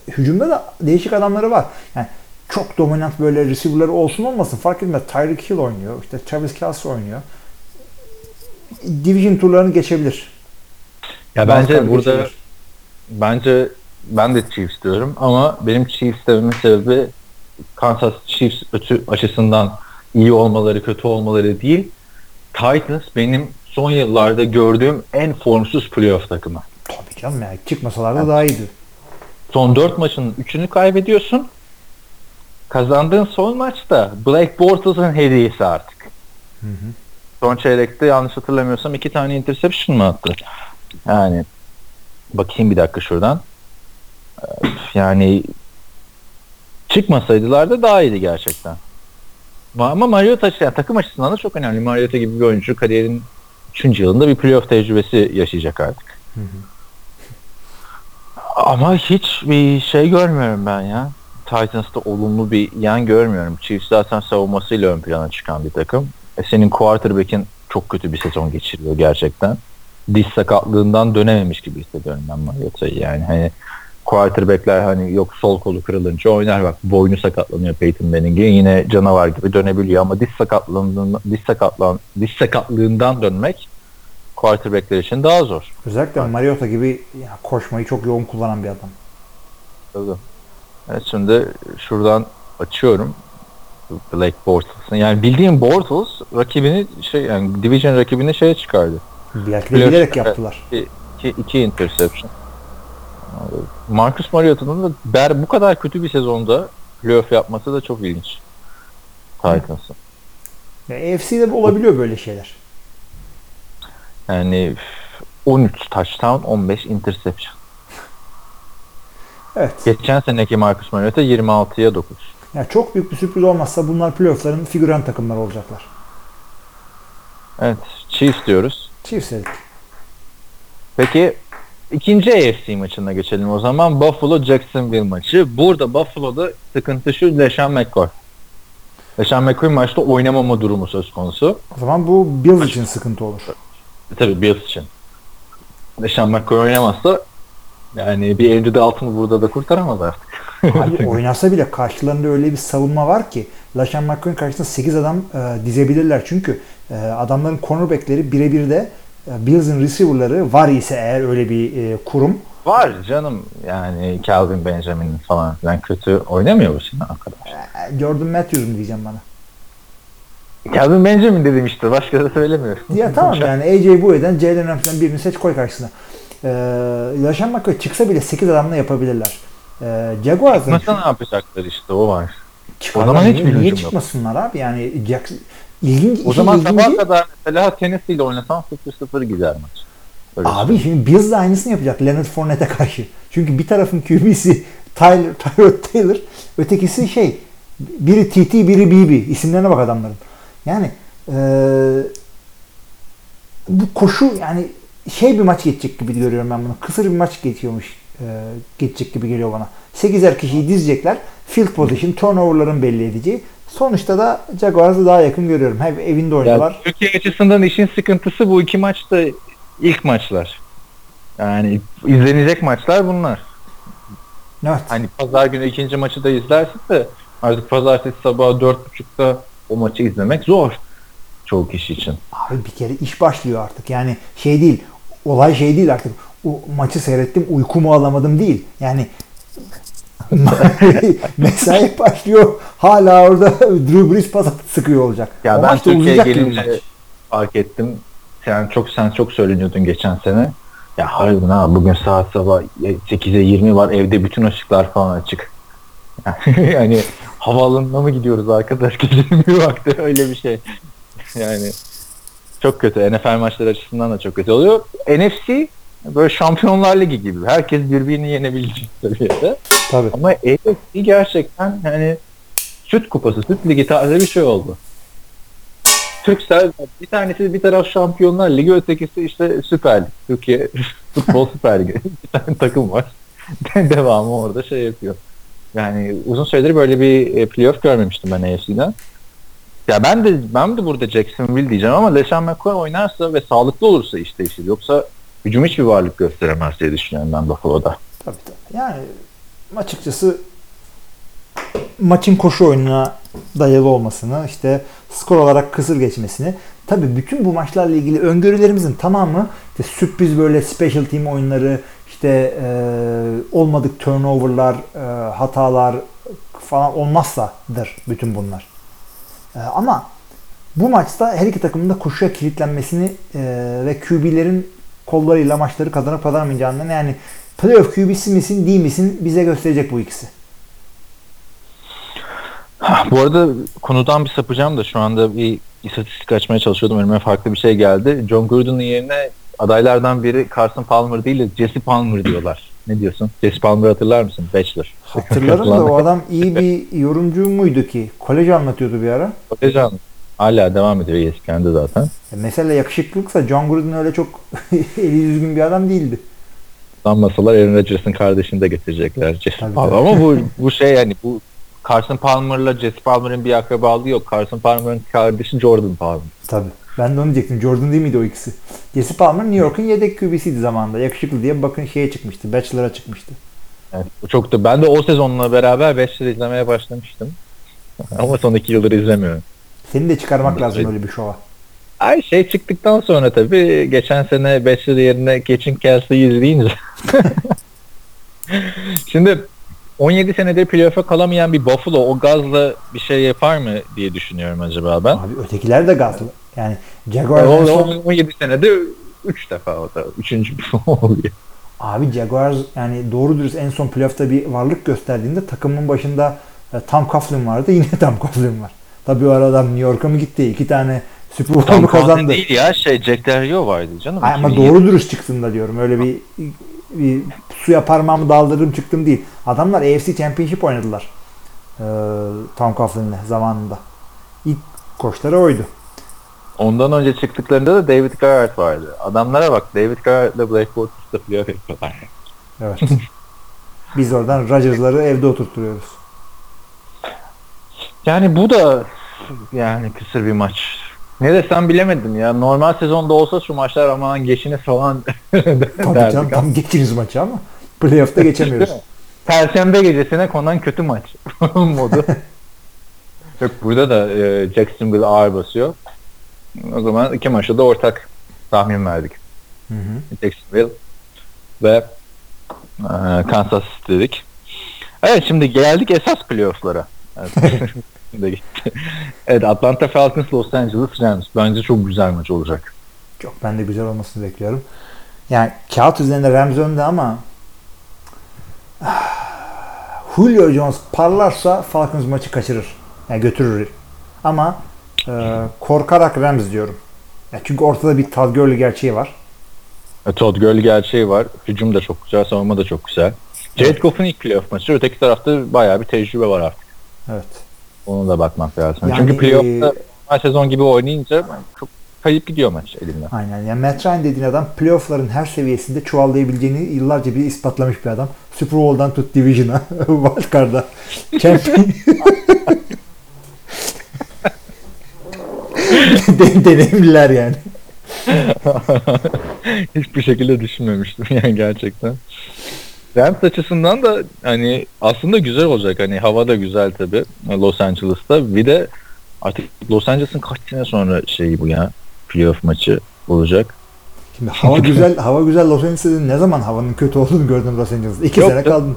hücumda da değişik adamları var. Yani çok dominant böyle receiver'ları olsun olmasın fark etmez. Tyreek Hill oynuyor. işte Travis Kelce oynuyor. Division turlarını geçebilir. Ya Bazıları bence burada geçebilir. bence ben de Chiefs diyorum ama benim Chiefs dememin sebebi Kansas Chiefs ötü açısından iyi olmaları, kötü olmaları değil. Titans benim son yıllarda gördüğüm en formsuz playoff takımı. Tabii canım yani çıkmasalar da daha iyiydi. Son 4 maçın 3'ünü kaybediyorsun. Kazandığın son maçta Blake Bortles'ın hediyesi artık. Hı hı. Son çeyrekte yanlış hatırlamıyorsam iki tane interception mı attı? Yani bakayım bir dakika şuradan. Yani çıkmasaydılar da daha iyiydi gerçekten. Ma- Ama Mariota yani takım açısından da çok önemli. Mariota gibi bir oyuncu kariyerin 3. yılında bir playoff tecrübesi yaşayacak artık. Hı hı. Ama hiç bir şey görmüyorum ben ya. Titans'ta olumlu bir yan görmüyorum. Chiefs zaten savunmasıyla ön plana çıkan bir takım. E senin quarterback'in çok kötü bir sezon geçiriyor gerçekten. Diz sakatlığından dönememiş gibi hissediyorum ben Mariota'yı yani. Hani quarterback'ler hani yok sol kolu kırılınca oynar bak boynu sakatlanıyor Peyton Manning'in yine canavar gibi dönebiliyor ama diz sakatlığından diz sakatlan diz sakatlığından dönmek quarterback'ler için daha zor. Özellikle Mariota gibi ya, koşmayı çok yoğun kullanan bir adam. Tabii. Evet şimdi şuradan açıyorum. Blake Bortles'ın. Yani bildiğim Bortles rakibini şey yani division rakibini şeye çıkardı. Belki de bilerek yaptılar. İki, iki interception. Marcus Mariota'nın da ber bu kadar kötü bir sezonda playoff yapması da çok ilginç. Titans'ın. Ya, AFC'de olabiliyor böyle şeyler. Yani 13 touchdown 15 interception. Evet. Geçen seneki Marcus Mariota 26'ya 9. Ya çok büyük bir sürpriz olmazsa bunlar playoff'ların figüran takımları olacaklar. Evet Chiefs diyoruz. Chiefs dedik. Peki ikinci AFC maçına geçelim o zaman. Buffalo Jacksonville maçı. Burada Buffalo'da sıkıntı şu LeSean McCoy. LeSean McCoy maçta oynamama durumu söz konusu. O zaman bu Bills için sıkıntı olur. Tabii Bills için. LeSean McCoy oynamazsa yani bir Andrew Dalton'u burada da kurtaramaz artık. Abi oynasa bile karşılarında öyle bir savunma var ki LaShawn McCoy'un karşısında 8 adam e, dizebilirler. Çünkü e, adamların cornerback'leri birebir de Bills'in receiver'ları var ise eğer öyle bir e, kurum Var canım yani Calvin Benjamin falan filan kötü oynamıyor bu sene o kadar. e, Jordan Matthews mu diyeceğim bana. Calvin Benjamin dedim işte başka da söylemiyorum. Ya tamam yani AJ Bouye'den Jalen Ramsey'den birini seç koy karşısına. E, LaShawn McCoy çıksa bile 8 adamla yapabilirler. E, Jaguars'ın Çıkmasa ne yapacaklar işte o var. çıkarlar. O zaman niye, hiçbir niye yok. çıkmasınlar abi? Yani Jackson, ilginç, O zaman ilginci- sabah kadar mesela Tennessee ile oynasan 0-0 gider maç. Öyle Abi şimdi Bills de aynısını yapacak Leonard Fournette'e karşı. Çünkü bir tarafın QB'si Tyler, Tyrod Taylor, ötekisi şey biri TT biri BB. İsimlerine bak adamların. Yani eee, bu koşu yani şey bir maç geçecek gibi görüyorum ben bunu. Kısır bir maç geçiyormuş eee, geçecek gibi geliyor bana. 8'er kişiyi dizecekler. Field position, turnover'ların belli edeceği. Sonuçta da Jaguars'ı daha yakın görüyorum. Hem evinde Ya, oynuyorlar. Türkiye açısından işin sıkıntısı bu iki maçta ilk maçlar. Yani izlenecek maçlar bunlar. Evet. Hani pazar günü ikinci maçı da izlersin de artık pazartesi sabahı dört buçukta o maçı izlemek zor. Çoğu kişi için. Abi bir kere iş başlıyor artık. Yani şey değil. Olay şey değil artık. O maçı seyrettim uykumu alamadım değil. Yani mesai başlıyor. Hala orada Drew Brees pas sıkıyor olacak. Ya o ben Türkiye'ye gelince fark ettim. Sen çok sen çok söyleniyordun geçen sene. Ya harbiden ha bugün saat sabah 8'e 20 var evde bütün ışıklar falan açık. yani havaalanına mı gidiyoruz arkadaş gecenin bir vakti öyle bir şey. Yani çok kötü. NFL maçları açısından da çok kötü oluyor. NFC böyle Şampiyonlar Ligi gibi. Herkes birbirini yenebilecek seviyede. Tabii. Ama AFC gerçekten hani süt kupası, süt ligi tarzı bir şey oldu. Türksel bir tanesi bir taraf Şampiyonlar Ligi ötekisi işte Süper Lig. Türkiye Futbol Süper Ligi. bir tane takım var. Devamı orada şey yapıyor. Yani uzun süredir böyle bir e, playoff görmemiştim ben AFC'den. Ya ben de ben de burada Jacksonville diyeceğim ama LeSean McCoy oynarsa ve sağlıklı olursa iş değişir. Yoksa hücum hiçbir varlık gösteremez diye düşünüyorum ben Buffalo'da. Tabii tabii. Yani açıkçası maçın koşu oyununa dayalı olmasını, işte skor olarak kısır geçmesini. Tabii bütün bu maçlarla ilgili öngörülerimizin tamamı işte sürpriz böyle special team oyunları, işte e, olmadık turnoverlar, e, hatalar falan olmazsadır bütün bunlar. E, ama bu maçta her iki takımın da koşuya kilitlenmesini e, ve QB'lerin kollarıyla maçları kazanıp kazanamayacağından yani playoff QB'si misin değil misin bize gösterecek bu ikisi. Bu arada konudan bir sapacağım da şu anda bir istatistik açmaya çalışıyordum. Önüme farklı bir şey geldi. John Gruden'ın yerine adaylardan biri Carson Palmer değil de Jesse Palmer diyorlar. Ne diyorsun? Jesse Palmer'ı hatırlar mısın? Bachelor. Hatırlarım da o adam iyi bir yorumcu muydu ki? Kolej anlatıyordu bir ara. Hocam hala devam ediyor ESPN'de zaten. E mesela yakışıklılıksa John Gruden öyle çok eli düzgün bir adam değildi. Sanmasalar Aaron Rodgers'ın kardeşini de getirecekler. Jesse Palmer. Ama bu bu şey yani bu Carson Palmer'la Jesse Palmer'ın bir akrabalığı yok. Carson Palmer'ın kardeşi Jordan Palmer. Tabii. Ben de onu diyecektim. Jordan değil miydi o ikisi? Jesse Palmer New York'un yedek QB'siydi zamanında. Yakışıklı diye bakın şeye çıkmıştı. Bachelor'a çıkmıştı. Evet, bu çok da ben de o sezonla beraber Bachelor izlemeye başlamıştım. Ama son iki yıldır izlemiyorum. Seni de çıkarmak lazım öyle bir şova. Ay şey çıktıktan sonra tabii geçen sene Bachelor yerine Geçin Kelsey'i izleyince. Şimdi 17 senedir playoff'a kalamayan bir Buffalo o gazla bir şey yapar mı diye düşünüyorum acaba ben. Abi ötekiler de gazlı. Yani Jaguars son, o- 17 senede 3 defa o da 3. oluyor. abi Jaguars yani doğru dürüst en son playoff'ta bir varlık gösterdiğinde takımın başında e, Tom Coughlin vardı. Yine Tom Coughlin var. Tabii o arada adam New York'a mı gitti? İki tane Super Bowl mu kazandı? değil ya şey Jack Del Rio vardı canım. Ay, ama 2007. doğru dürüst çıksın da diyorum. Öyle bir, bir suya parmağımı daldırdım çıktım değil. Adamlar AFC Championship oynadılar. Ee, Tom Coughlin'le zamanında. İlk koçları oydu. Ondan önce çıktıklarında da David Garrett vardı. Adamlara bak David Garrett'la Blake Bortles'da playoff yapıyorlar. Evet. Biz oradan Rodgers'ları evde oturtuyoruz. Yani bu da yani kısır bir maç. Ne desem bilemedim ya. Normal sezonda olsa şu maçlar aman geçiniz falan Tabii canım tam geçiniz maçı ama playoff'ta geçemiyoruz. Perşembe gecesine konan kötü maç modu. Yok burada da e, Jacksonville ağır basıyor. O zaman iki maçta da ortak tahmin verdik. Hı hı. Jacksonville ve e, Kansas City dedik. Evet şimdi geldik esas playoff'lara. Evet. Şimdi gitti. evet Atlanta Falcons Los Angeles Rams. Bence çok güzel maç olacak. Çok ben de güzel olmasını bekliyorum. Yani kağıt üzerinde Rams önde ama Julio Jones parlarsa Falcons maçı kaçırır. Yani götürür. Ama e, korkarak Rams diyorum. Ya çünkü ortada bir Todd Gurley gerçeği var. E, Todd Gurley gerçeği var. Hücum da çok güzel, savunma da çok güzel. Jared Goff'un ilk playoff maçı. Öteki tarafta bayağı bir tecrübe var artık. Evet. Ona da bakmak lazım. Yani, Çünkü playoff'ta e, sezon gibi oynayınca çok kayıp gidiyor maç elimden. Aynen. Yani Matt Ryan dediğin adam playoff'ların her seviyesinde çuvallayabileceğini yıllarca bir ispatlamış bir adam. Super Bowl'dan tut Division'a, Wildcard'a, Champion. De- Deneyimliler yani. Hiçbir şekilde düşünmemiştim yani gerçekten. Rams açısından da hani aslında güzel olacak. Hani hava da güzel tabi Los Angeles'ta. Bir de artık Los Angeles'ın kaç sene sonra şeyi bu ya playoff maçı olacak. Şimdi hava güzel, hava güzel Los Angeles'ın ne zaman havanın kötü olduğunu gördün Los Angeles'ta. İki Yok sene kaldın.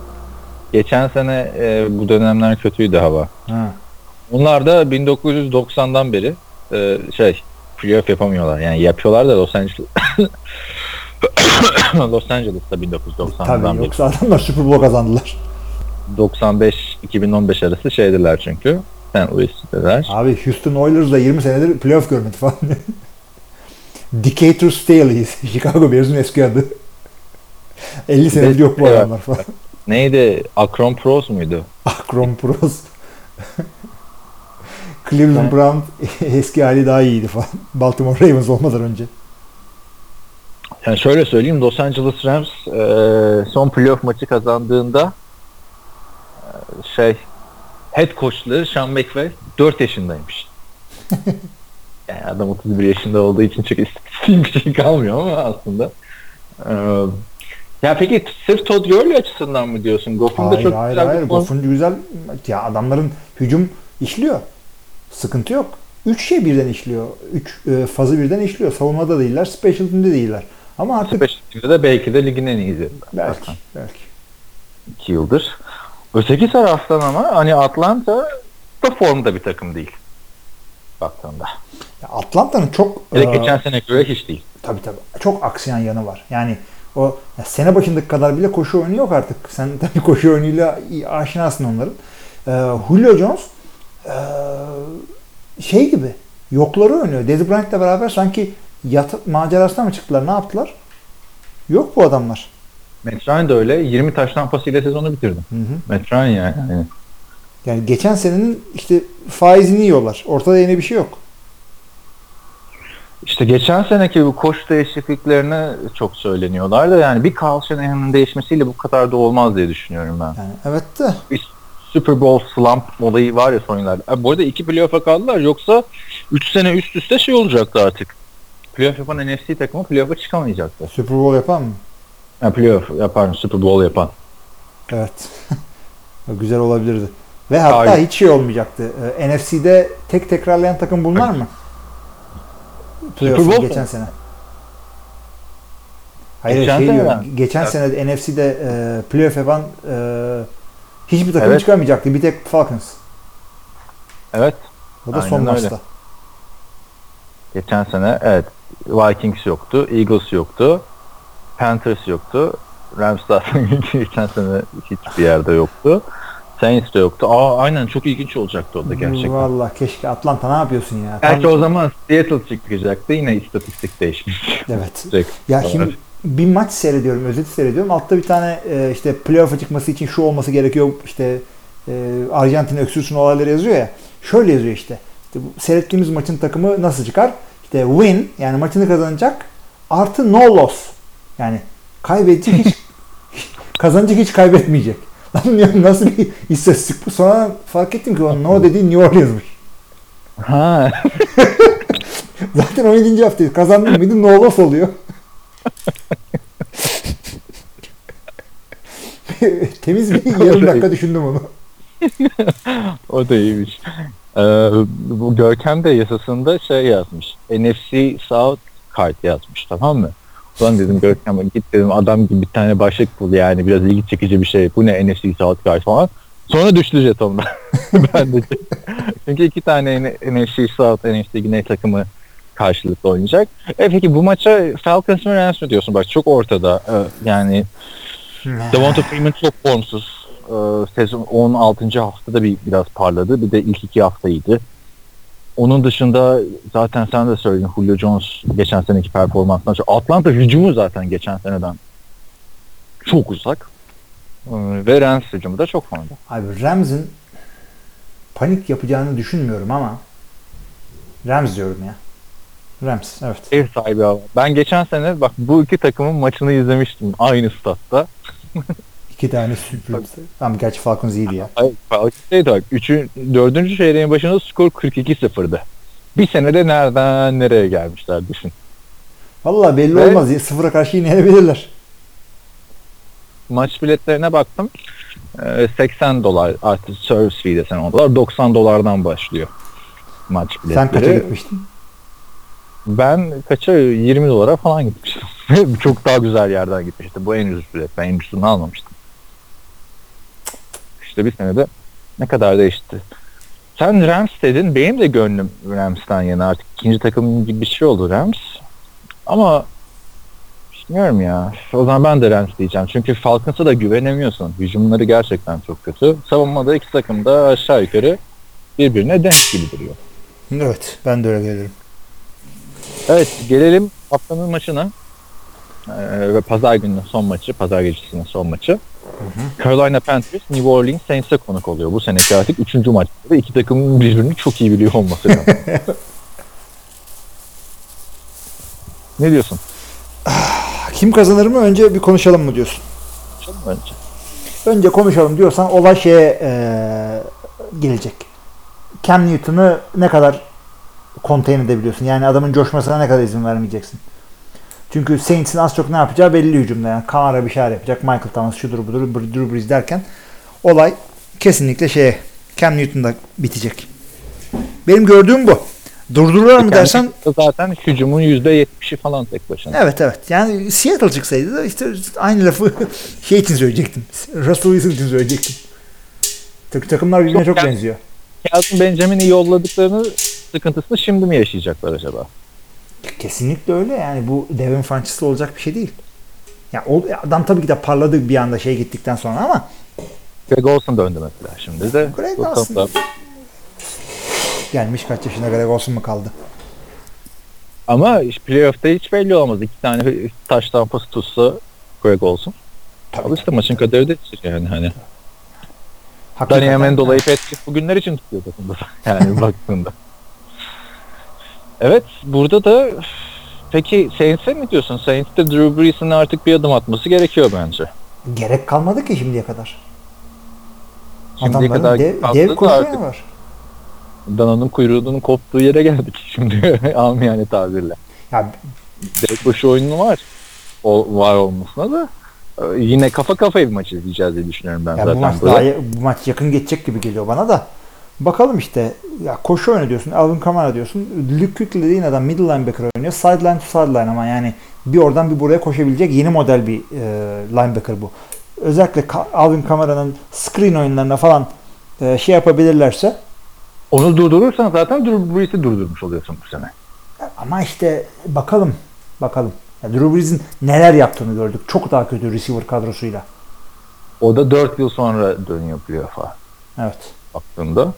Geçen sene e, bu dönemler kötüydü hava. Ha. Onlar da 1990'dan beri e, şey playoff yapamıyorlar. Yani yapıyorlar da Los Angeles Los Angeles'ta 1990'dan Tabii beri. yoksa adamlar Super Bowl kazandılar. 95-2015 arası şeydiler çünkü. St. Louis'teler. Abi Houston Oilers'da 20 senedir playoff görmedi falan. Decatur Staley's. Chicago Bears'ın eski adı. 50 senedir yok bu Evet. adamlar falan. Neydi? Akron Pros muydu? Akron Pros. Cleveland Brown eski hali daha iyiydi falan. Baltimore Ravens olmadan önce. Yani şöyle söyleyeyim Los Angeles Rams e, son playoff maçı kazandığında e, şey head coachları Sean McVay 4 yaşındaymış. yani adam 31 yaşında olduğu için çok istatistiğim bir şey kalmıyor ama aslında. E, ya peki sırf Todd Gurley açısından mı diyorsun? Goff'un da çok hayır güzel hayır. Goff'un güzel. Ya adamların hücum işliyor. Sıkıntı yok. Üç şey birden işliyor. Üç e, fazı birden işliyor. Savunmada değiller. Special team'de değiller. Ama artık Special team'de de belki de ligin en iyisi. belki, belki. 2 yıldır. Öteki taraftan ama hani Atlanta da formda bir takım değil. Baktığında. Atlanta'nın çok Hele e, geçen sene göre hiç değil. Tabii tabii. Çok aksayan yanı var. Yani o ya sene başındaki kadar bile koşu oyunu yok artık. Sen tabii koşu oyunuyla aşinasın onların. Ee, Julio Jones ee, şey gibi yokları oynuyor. Dez Bryant'la beraber sanki yat macerasına mı çıktılar? Ne yaptılar? Yok bu adamlar. Matt Ryan da öyle. 20 taştan pasıyla sezonu bitirdi. Hı Ryan yani. yani. Yani geçen senenin işte faizini yiyorlar. Ortada yeni bir şey yok. İşte geçen seneki bu koç değişikliklerine çok söyleniyorlar da yani bir Carl Shanahan'ın değişmesiyle bu kadar da olmaz diye düşünüyorum ben. Yani evet de Bir Super Bowl slump olayı var ya son yıllarda. Bu arada iki playoff'a kaldılar yoksa 3 sene üst üste şey olacaktı artık. Playoff yapan NFC takımı playoff'a çıkamayacaktı. Super Bowl yapan mı? Yani playoff yapar Super Bowl yapan. Evet. Güzel olabilirdi. Ve hatta Hayır. hiç şey olmayacaktı. Ee, NFC'de tek tekrarlayan takım bunlar mı? Playoff'u Bowl mu? geçen sene. Hayır Geçen şey sene diyorum. mi? Geçen Evet. sene de NFC'de e, playoff yapan e, hiçbir takım Evet. çıkamayacaktı. Bir tek Falcons. Evet. O da son Aynen öyle. Geçen sene evet Vikings yoktu, Eagles yoktu, Panthers yoktu. Rams zaten geçen sene hiçbir yerde yoktu. Saints de yoktu. Aa aynen çok ilginç olacaktı o da gerçekten. Vallahi keşke Atlanta ne yapıyorsun ya? Belki Tam- o zaman Seattle çıkacaktı. Yine istatistik değişmiş. Evet. Direkt. Ya şimdi bir maç seyrediyorum, özeti seyrediyorum. Altta bir tane e, işte playoff'a çıkması için şu olması gerekiyor. İşte e, Arjantin öksürsün olayları yazıyor ya. Şöyle yazıyor işte. İşte bu seyrettiğimiz maçın takımı nasıl çıkar? İşte win yani maçını kazanacak artı no loss. Yani kaybedecek hiç kazanacak hiç kaybetmeyecek. Lan nasıl bir istatistik bu? Sonra fark ettim ki o no dediği New Orleans'mış. Ha. Zaten 17. haftayız. Kazandım mıydı no loss oluyor. Temiz bir yarım dakika düşündüm onu. o da iyiymiş. Ee, bu Görkem de yasasında şey yazmış. NFC South kart yazmış tamam mı? Ulan dedim Görkem git dedim adam gibi bir tane başlık bul yani biraz ilgi çekici bir şey. Bu ne NFC South kart falan. Sonra düştü jetonda. ben de. Çünkü iki tane NFC South, NFC Güney takımı karşılıklı oynayacak. E peki bu maça Falcons mı Rams mi diyorsun? Bak çok ortada. Yani Devonta Freeman çok formsuz. Ee, sezon 16. haftada bir biraz parladı. Bir de ilk iki haftaydı. Onun dışında zaten sen de söyledin Julio Jones geçen seneki performansından. Atlanta hücumu zaten geçen seneden çok uzak. Ee, ve Rams hücumu da çok fazla. Abi Rams'in panik yapacağını düşünmüyorum ama Rams diyorum ya. Rams evet. Ev sahibi ama. Ben geçen sene bak bu iki takımın maçını izlemiştim aynı statta. İki tane sürpriz. Tamam gerçi Falcons iyiydi ya. Hayır, şeydi bak. Üçün, dördüncü çeyreğin başında skor 42-0'dı. Bir senede nereden nereye gelmişler düşün. Vallahi belli Ve- olmaz. ya. Sıfıra karşı yenebilirler. Maç biletlerine baktım. Ee, 80 dolar artı service fee desen ondalar 90 dolardan başlıyor maç biletleri. Sen kaça gitmiştin? Ben kaça 20 dolara falan gitmiştim. Çok daha güzel yerden gitmiştim. Bu en ucuz bilet. Ben en ucuzunu almamıştım. İşte bir senede ne kadar değişti. Sen Rams dedin. Benim de gönlüm Rams'tan yana artık. ikinci takım gibi bir şey oldu Rams. Ama bilmiyorum ya. O zaman ben de Rams diyeceğim. Çünkü Falcons'a da güvenemiyorsun. Hücumları gerçekten çok kötü. Savunmada iki takım da aşağı yukarı birbirine denk gibi duruyor. Evet. Ben de öyle gelirim. Evet gelelim haftanın maçına. Ee, ve pazar gününün son maçı, pazar gecesinin son maçı. Carolina Panthers New Orleans Saints'e konuk oluyor. Bu seneki artık üçüncü maç. Ve iki takımın birbirini çok iyi biliyor olması lazım. ne diyorsun? Kim kazanır mı? Önce bir konuşalım mı diyorsun? Konuşalım önce. Önce konuşalım diyorsan olay şeye eee, gelecek. Cam Newton'ı ne kadar contain edebiliyorsun? Yani adamın coşmasına ne kadar izin vermeyeceksin? Çünkü Saints'in az çok ne yapacağı belli hücumda. Yani Kamara bir şeyler yapacak. Michael Thomas şudur budur Drew Brees derken olay kesinlikle şeye Cam Newton'da bitecek. Benim gördüğüm bu. Durdururlar mı dersen Zaten hücumun %70'i falan tek başına. Evet evet. Yani Seattle çıksaydı da işte aynı lafı şey için söyleyecektim. Russell Wilson için söyleyecektim. Tak- takımlar birbirine Çok çok benziyor. Kelvin Benjamin'i yolladıklarını sıkıntısını şimdi mi yaşayacaklar acaba? Kesinlikle öyle yani bu Devin Funches'la olacak bir şey değil. Ya o adam tabii ki de parladı bir anda şey gittikten sonra ama Greg Olson döndü mesela şimdi de. Greg Olson. da- gelmiş kaç yaşına Greg Olson mu kaldı? Ama playoff'ta hiç belli olmaz. İki tane taş tampası tutsa Greg Olson. Tabii, Al işte maçın kaderi de yani hani. Hakikaten- Danny Amendola'yı Patrick bugünler için tutuyor takımda. Yani baktığında. Evet burada da peki Saints'e mi diyorsun? Saints'te Drew Brees'in artık bir adım atması gerekiyor bence. Gerek kalmadı ki şimdiye kadar. Şimdiye Adamların kadar dev, dev artık var. Dana'nın kuyruğunun koptuğu yere geldik şimdi amiyane tabirle. Ya Dev koşu oyunu var. O var olmasına da e, yine kafa kafaya bir maç izleyeceğiz diye düşünüyorum ben Ya bu zaten. maç burada. daha bu maç yakın geçecek gibi geliyor bana da. Bakalım işte ya koşu oyunu diyorsun, Alvin Kamara diyorsun. Luke Kuechly dediğin adam middle linebacker oynuyor. Sideline to sideline ama yani bir oradan bir buraya koşabilecek yeni model bir e, linebacker bu. Özellikle Alvin Kamara'nın screen oyunlarına falan e, şey yapabilirlerse Onu durdurursan zaten Drew Brees'i durdurmuş oluyorsun bu sene. ama işte bakalım bakalım. Ya Drew Brees'in neler yaptığını gördük. Çok daha kötü receiver kadrosuyla. O da 4 yıl sonra dönüyor playoff'a Evet. baktığında.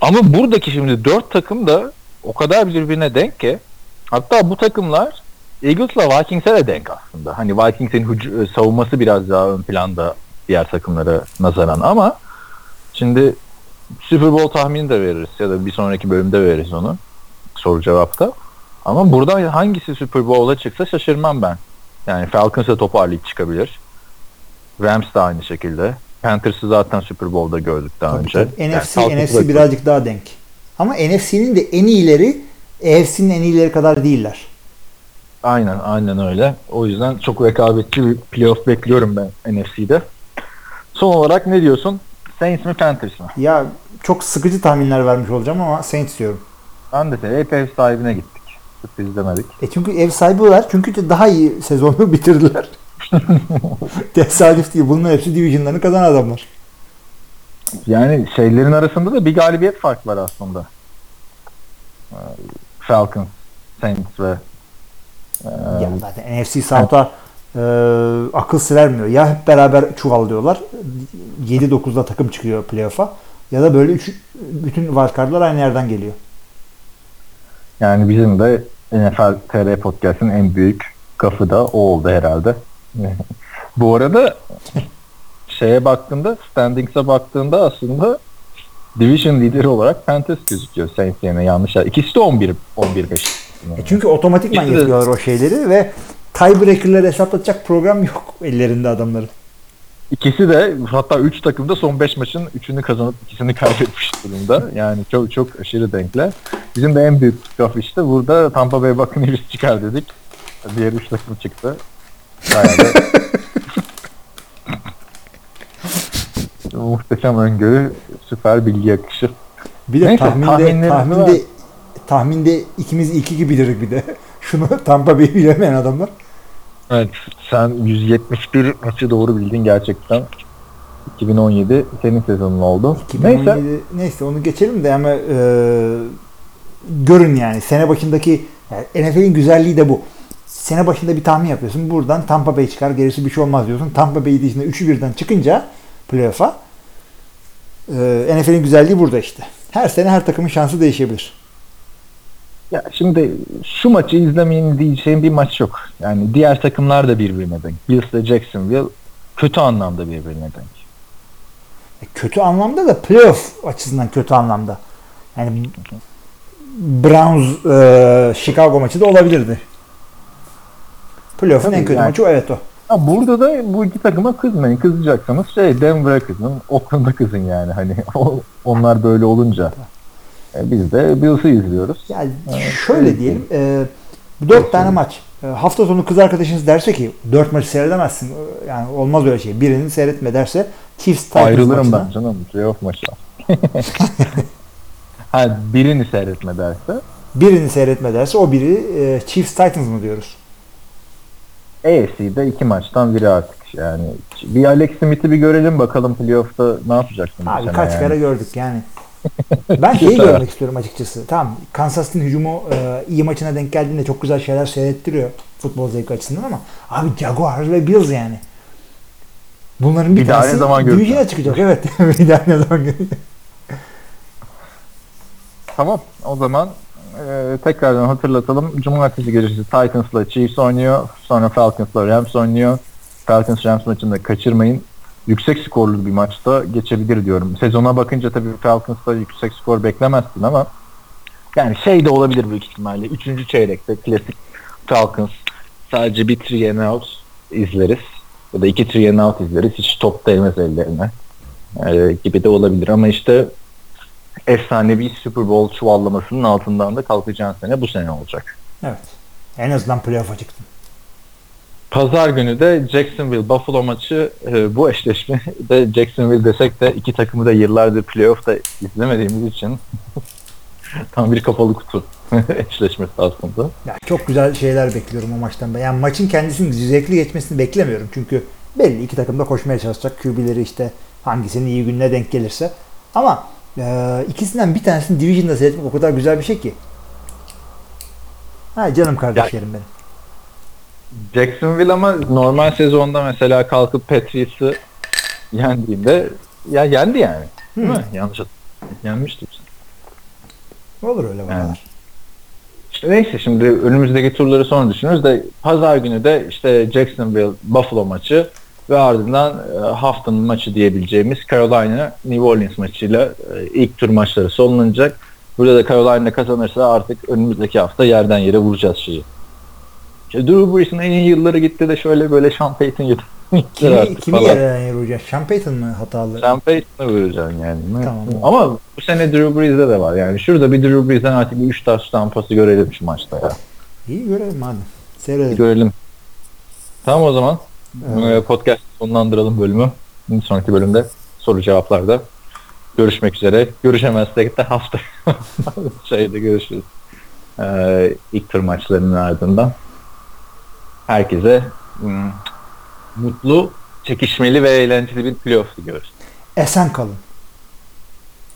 Ama buradaki şimdi 4 takım da o kadar birbirine denk ki hatta bu takımlar Eagles'la Vikings'e de denk aslında. Hani Vikings'in e, savunması biraz daha ön planda diğer takımlara nazaran ama şimdi Super Bowl tahmini de veririz ya da bir sonraki bölümde veririz onu soru cevapta. Ama burada hangisi Super Bowl'a çıksa şaşırmam ben. Yani Falcons da toparlayıp çıkabilir. Rams da aynı şekilde. Panthers'ı zaten Super Bowl'da gördük daha Tabii, önce. tabii. Yani NFC, Falcons'ı NFC birazcık daha denk. Ama NFC'nin de en iyileri AFC'nin en iyileri kadar değiller. Aynen aynen öyle. O yüzden çok rekabetçi bir playoff bekliyorum ben NFC'de. Son olarak ne diyorsun? Saints mi Panthers mı? Ya çok sıkıcı tahminler vermiş olacağım ama Saints diyorum. Ben de hep ev sahibine gittik. Sürpriz demedik. E çünkü ev sahibi var. Çünkü daha iyi sezonu bitirdiler. Tesadüf değil. Bunların hepsi division'larını kazanan adamlar. Yani şeylerin arasında da bir galibiyet fark var aslında. Ee, Falcons, Saints ve e, Ya zaten NFC South'a e, akıl sır ermiyor. Ya hep beraber çuvallıyorlar. 7-9'da takım çıkıyor playoff'a. Ya da böyle üç, bütün wildcard'lar aynı yerden geliyor. yani bizim de NFL TR Podcast'ın en büyük kafı da o oldu herhalde. Bu arada şeye baktığında, standings'e baktığında aslında division lideri olarak Panthers gözüküyor Saints yerine yanlış. İkisi de 11 11 5. E çünkü otomatikman İşte- yapıyorlar o şeyleri ve tiebreaker'ları hesaplatacak program yok ellerinde adamların. İkisi de hatta 3 takım da son 5 maçın 3'ünü kazanıp ikisini kaybetmiş durumda. Yani çok çok aşırı denkler. Bizim de en büyük laf işte burada Tampa Bay Buccaneers çıkar dedik. Diğer 3 takım çıktı. Bayağı da muhteşem öngörü, süper bilgi akışı. Bir de Neyse, tahminde, tahminde, ver. tahminde ikimiz iki gibi biliriz bir de. Şunu Tampa Bay'i bilemeyen adamlar. Evet, sen 171 maçı doğru bildin gerçekten. 2017 senin sezonun oldu. 2017, Neyse. neyse. onu geçelim de ama e, görün yani sene başındaki yani NFL'in güzelliği de bu. Sene başında bir tahmin yapıyorsun. Buradan Tampa Bay çıkar gerisi bir şey olmaz diyorsun. Tampa Bay dışında 3'ü birden çıkınca playoff'a e, NFL'in güzelliği burada işte. Her sene her takımın şansı değişebilir. Ya şimdi şu maçı izlemeyin diyeceğim bir maç yok. Yani diğer takımlar da birbirine denk. Bills ile Jacksonville kötü anlamda birbirine denk. E, kötü anlamda da playoff açısından kötü anlamda. Yani Browns e, Chicago maçı da olabilirdi. Playoff'un en kötü yani. maçı o evet o. Ha burada da bu iki takıma kızmayın. Kızacaksanız şey Denver'a kızın, Oakland'a kızın yani. Hani onlar böyle olunca. E, biz de Bills'ı izliyoruz. Yani Evet, şöyle evet. diyelim. E, dört tane maç. E, hafta sonu kız arkadaşınız derse ki dört maçı seyredemezsin. E, Yani olmaz öyle şey. Birini seyretme derse Chiefs Titans Ayrılırım maçına. ben canım. Playoff maçı. ha birini seyretme derse. Birini seyretme derse o biri e, Chiefs Titans mı diyoruz? AFC'de iki maçtan biri artık yani. Bir Alex Smith'i bir görelim bakalım playoff'ta ne yapacaksın Abi kaç yani. kere gördük yani. Ben şeyi görmek istiyorum açıkçası. Tamam Kansas City'nin hücumu e, iyi maçına denk geldiğinde çok güzel şeyler seyrettiriyor futbol zevki açısından ama abi Jaguars ve Bills yani. Bunların bir, Bir daha tanesi ne zaman? Division'a çıkacak. Evet. bir daha ne zaman göreceğiz? Tamam o zaman e, tekrardan hatırlatalım. Cumartesi gecesi Titans'la Chiefs oynuyor. Sonra Falcons'la Rams oynuyor. Falcons Rams maçını da kaçırmayın. Yüksek skorlu bir maçta geçebilir diyorum. Sezona bakınca tabii Falcons'ta yüksek skor beklemezsin ama yani şey de olabilir büyük ihtimalle. Üçüncü çeyrekte klasik Falcons sadece bir three and out izleriz. Ya da iki three and out izleriz. Hiç top değmez ellerine. E, gibi de olabilir ama işte efsanevi Super Bowl çuvallamasının altından da kalkacağın sene bu sene olacak. Evet. En azından playoff'a çıktın. Pazar günü de Jacksonville Buffalo maçı e, bu eşleşme de Jacksonville desek de iki takımı da yıllardır playoff'ta izlemediğimiz için tam bir kapalı kutu eşleşmesi aslında. Ya çok güzel şeyler bekliyorum o maçtan da. Yani maçın kendisinin zevkli geçmesini beklemiyorum. Çünkü belli iki takım da koşmaya çalışacak. QB'leri işte hangisinin iyi gününe denk gelirse. Ama e, ikisinden bir tanesini Division'da seyretmek o kadar güzel bir şey ki. Ha canım kardeşlerim benim. Jacksonville ama normal sezonda mesela kalkıp Patriots'ı yendiğinde ya yendi yani. Değil Hı. mi? Yanlış yenmişti. Olur öyle. Yani. İşte neyse şimdi önümüzdeki turları sonra düşünürüz de pazar günü de işte Jacksonville Buffalo maçı ve ardından e, haftanın maçı diyebileceğimiz Carolina New Orleans maçıyla e, ilk tur maçları sonlanacak. Burada da Carolina kazanırsa artık önümüzdeki hafta yerden yere vuracağız şeyi. İşte Drew Brees'in en iyi yılları gitti de şöyle böyle Sean Payton yedi. Kimi, kimi yerden yer vuracak? Sean Payton mı hatalı? Sean Payton'ı vuracaksın yani. Tamam. Ama bu sene Drew Brees'de de var. Yani şurada bir Drew Brees'den artık bir 3 taş tampası görelim şu maçta ya. İyi görelim hadi. Seyredelim. görelim. Tamam o zaman. Evet. Podcast sonlandıralım bölümü. Bir sonraki bölümde soru cevaplarda görüşmek üzere. Görüşemezsek de hafta şeyde görüşürüz. Ee, ilk tur maçlarının ardından. Herkese hmm, mutlu, çekişmeli ve eğlenceli bir playoff diliyoruz. Esen kalın.